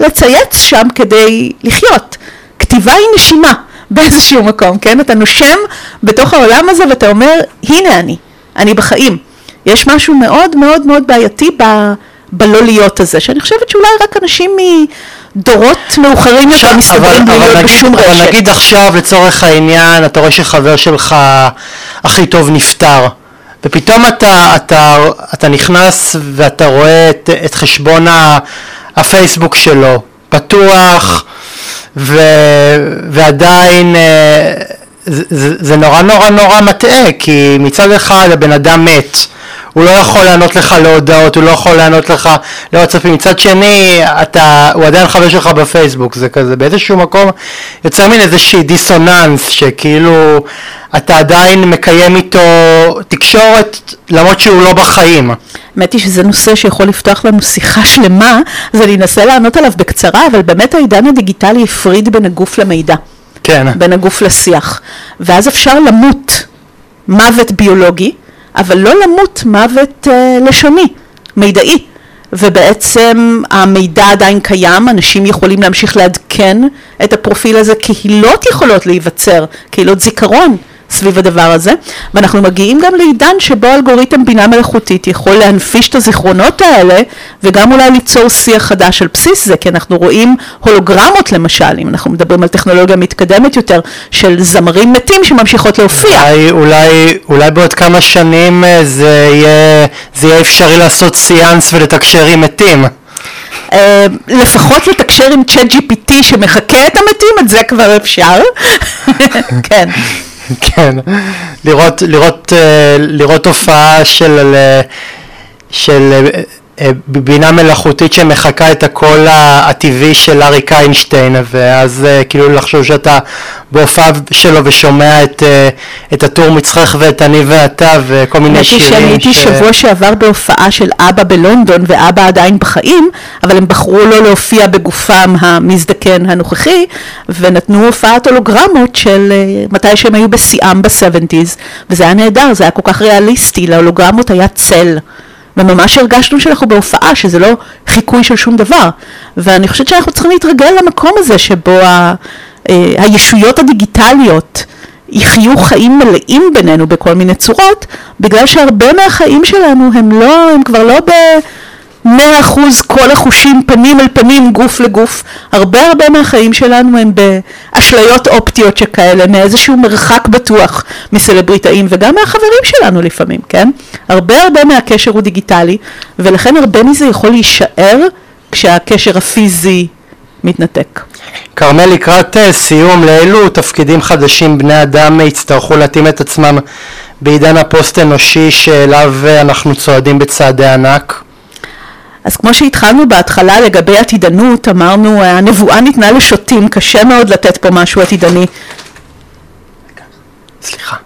לצייץ שם כדי לחיות. כתיבה היא נשימה באיזשהו מקום, כן? אתה נושם בתוך העולם הזה ואתה אומר, הנה אני, אני בחיים. יש משהו מאוד מאוד מאוד בעייתי ב... בלא להיות הזה, שאני חושבת שאולי רק אנשים מדורות מאוחרים יותר מסתדרים בלי להיות בשום רשת. אבל נגיד עכשיו לצורך העניין, אתה רואה שחבר שלך הכי טוב נפטר, ופתאום אתה, אתה, אתה נכנס ואתה רואה את, את חשבון. הפייסבוק שלו פתוח ו, ועדיין אה, זה, זה, זה נורא נורא נורא מטעה כי מצד אחד הבן אדם מת הוא לא יכול לענות לך להודעות, הוא לא יכול לענות לך לוואטסאפים, מצד שני אתה, הוא עדיין חבר שלך בפייסבוק, זה כזה באיזשהו מקום יוצר מין איזושהי דיסוננס שכאילו אתה עדיין מקיים איתו תקשורת למרות שהוא לא בחיים. האמת היא שזה נושא שיכול לפתוח לנו שיחה שלמה, אז אני אנסה לענות עליו בקצרה, אבל באמת העידן הדיגיטלי הפריד בין הגוף למידע. כן. בין הגוף לשיח. ואז אפשר למות מוות ביולוגי, אבל לא למות מוות אה, לשוני, מידעי. ובעצם המידע עדיין קיים, אנשים יכולים להמשיך לעדכן את הפרופיל הזה, קהילות יכולות להיווצר, קהילות זיכרון סביב הדבר הזה, ואנחנו מגיעים גם לעידן שבו אלגוריתם בינה מלאכותית יכול להנפיש את הזיכרונות האלה וגם אולי ליצור שיח חדש על בסיס זה, כי אנחנו רואים הולוגרמות למשל, אם אנחנו מדברים על טכנולוגיה מתקדמת יותר, של זמרים מתים שממשיכות להופיע. אולי, אולי, אולי בעוד כמה שנים אה, זה יהיה, זה יהיה אפשרי לעשות סיאנס ולתקשר עם מתים. Uh, לפחות לתקשר עם צ'אט GPT שמחקה את המתים, את זה כבר אפשר. כן. כן, לראות, לראות, אה, לראות הופעה של, של אה, בינה מלאכותית שמחקה את הקול הטבעי של אריק איינשטיין ואז אה, כאילו לחשוב שאתה בהופעה שלו ושומע את, את הטור מצחך ואת אני ואתה וכל מיני שירים. האמת היא שאני הייתי שבוע שעבר בהופעה של אבא בלונדון ואבא עדיין בחיים אבל הם בחרו לא להופיע בגופם המזדקן הנוכחי ונתנו הופעת הולוגרמות של מתי שהם היו בשיאם ב-70's וזה היה נהדר, זה היה כל כך ריאליסטי, להולוגרמות היה צל. וממש הרגשנו שאנחנו בהופעה, שזה לא חיקוי של שום דבר. ואני חושבת שאנחנו צריכים להתרגל למקום הזה שבו ה, אה, הישויות הדיגיטליות יחיו חיים מלאים בינינו בכל מיני צורות, בגלל שהרבה מהחיים שלנו הם לא, הם כבר לא ב... מאה אחוז כל החושים פנים אל פנים, גוף לגוף. הרבה הרבה מהחיים שלנו הם באשליות אופטיות שכאלה, מאיזשהו מרחק בטוח מסלבריטאים וגם מהחברים שלנו לפעמים, כן? הרבה הרבה מהקשר הוא דיגיטלי, ולכן הרבה מזה יכול להישאר כשהקשר הפיזי מתנתק. כרמל, לקראת אה, סיום, לאילו תפקידים חדשים בני אדם יצטרכו להתאים את עצמם בעידן הפוסט-אנושי שאליו אה, אנחנו צועדים בצעדי ענק? אז כמו שהתחלנו בהתחלה לגבי עתידנות, אמרנו הנבואה ניתנה לשוטים, קשה מאוד לתת פה משהו עתידני. סליחה.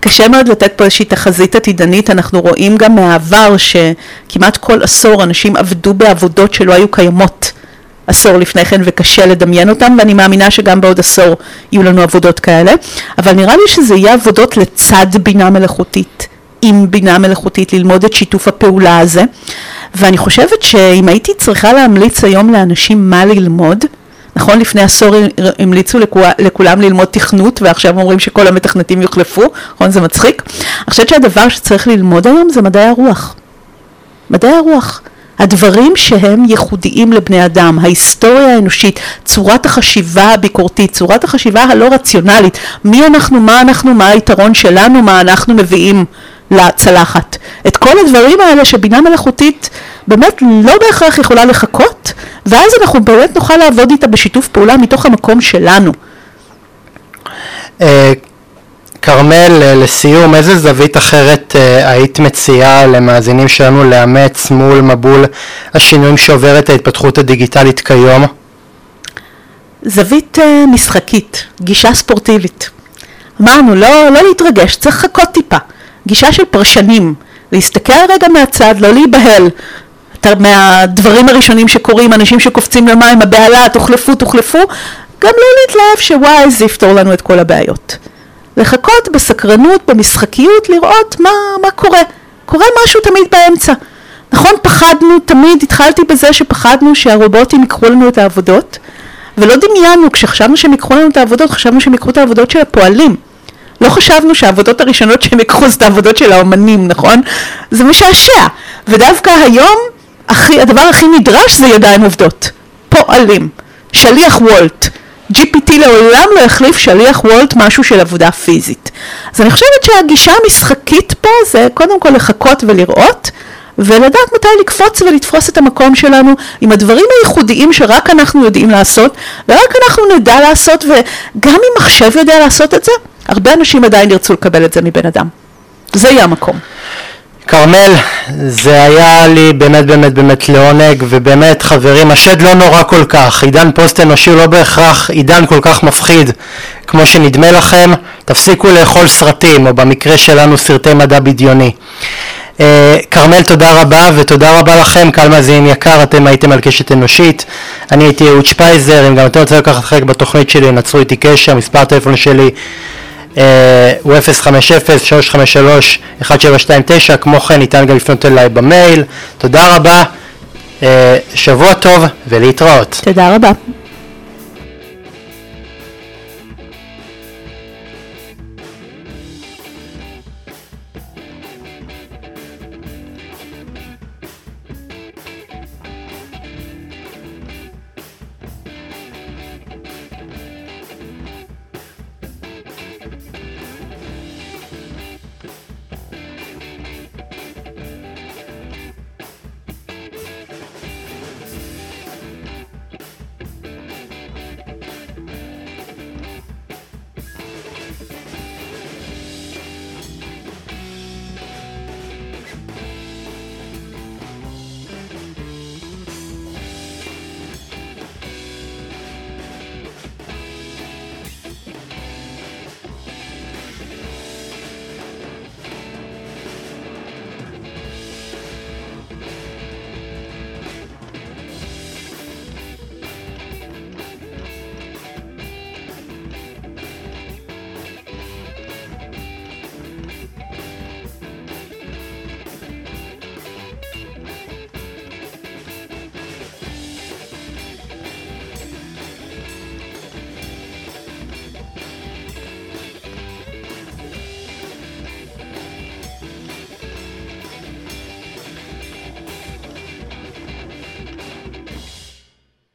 קשה מאוד לתת פה איזושהי תחזית עתידנית, אנחנו רואים גם מהעבר שכמעט כל עשור אנשים עבדו בעבודות שלא היו קיימות עשור לפני כן וקשה לדמיין אותם ואני מאמינה שגם בעוד עשור יהיו לנו עבודות כאלה, אבל נראה לי שזה יהיה עבודות לצד בינה מלאכותית. עם בינה מלאכותית, ללמוד את שיתוף הפעולה הזה. ואני חושבת שאם הייתי צריכה להמליץ היום לאנשים מה ללמוד, נכון, לפני עשור המליצו לכולם ללמוד תכנות, ועכשיו אומרים שכל המתכנתים יוחלפו, נכון, זה מצחיק. אני חושבת שהדבר שצריך ללמוד היום זה מדעי הרוח. מדעי הרוח. הדברים שהם ייחודיים לבני אדם, ההיסטוריה האנושית, צורת החשיבה הביקורתית, צורת החשיבה הלא רציונלית, מי אנחנו, מה אנחנו, מה היתרון שלנו, מה אנחנו מביאים לצלחת. את כל הדברים האלה שבינה מלאכותית באמת לא בהכרח יכולה לחכות, ואז אנחנו באמת נוכל לעבוד איתה בשיתוף פעולה מתוך המקום שלנו. אה, כרמל, אה, לסיום, איזה זווית אחרת אה, היית מציעה למאזינים שלנו לאמץ מול מבול השינויים שעוברת ההתפתחות הדיגיטלית כיום? זווית משחקית, גישה ספורטיבית. אמרנו, לא, לא להתרגש, צריך לחכות טיפה. גישה של פרשנים, להסתכל רגע מהצד, לא להיבהל. מהדברים הראשונים שקורים, אנשים שקופצים למים, הבהלה, תוחלפו, תוחלפו, גם לא להתלהב שוואי, זה יפתור לנו את כל הבעיות. לחכות בסקרנות, במשחקיות, לראות מה, מה קורה. קורה משהו תמיד באמצע. נכון, פחדנו, תמיד התחלתי בזה שפחדנו שהרובוטים ייקחו לנו את העבודות, ולא דמיינו, כשחשבנו שהם ייקחו לנו את העבודות, חשבנו שהם ייקחו את העבודות של הפועלים. לא חשבנו שהעבודות הראשונות שהם יקחו זה את העבודות של האומנים, נכון? זה משעשע. ודווקא היום, הכי, הדבר הכי נדרש זה ידיים עובדות. פועלים. שליח וולט. GPT לעולם לא יחליף שליח וולט משהו של עבודה פיזית. אז אני חושבת שהגישה המשחקית פה זה קודם כל לחכות ולראות, ולדעת מתי לקפוץ ולתפוס את המקום שלנו עם הדברים הייחודיים שרק אנחנו יודעים לעשות, ורק אנחנו נדע לעשות, וגם אם מחשב יודע לעשות את זה, הרבה אנשים עדיין ירצו לקבל את זה מבן אדם. זה יהיה המקום. כרמל, זה היה לי באמת באמת באמת לעונג, ובאמת חברים, השד לא נורא כל כך, עידן פוסט אנושי לא בהכרח עידן כל כך מפחיד כמו שנדמה לכם, תפסיקו לאכול סרטים, או במקרה שלנו סרטי מדע בדיוני. אה, כרמל תודה רבה ותודה רבה לכם קהל מאזינים יקר אתם הייתם על קשת אנושית אני הייתי אהוד שפייזר אם גם אתם רוצים לקחת חלק בתוכנית שלי נצרו איתי קשר מספר הטלפון שלי אה, הוא 050-353-1729, כמו כן ניתן גם לפנות אליי במייל. תודה רבה, אה, שבוע טוב ולהתראות. תודה רבה.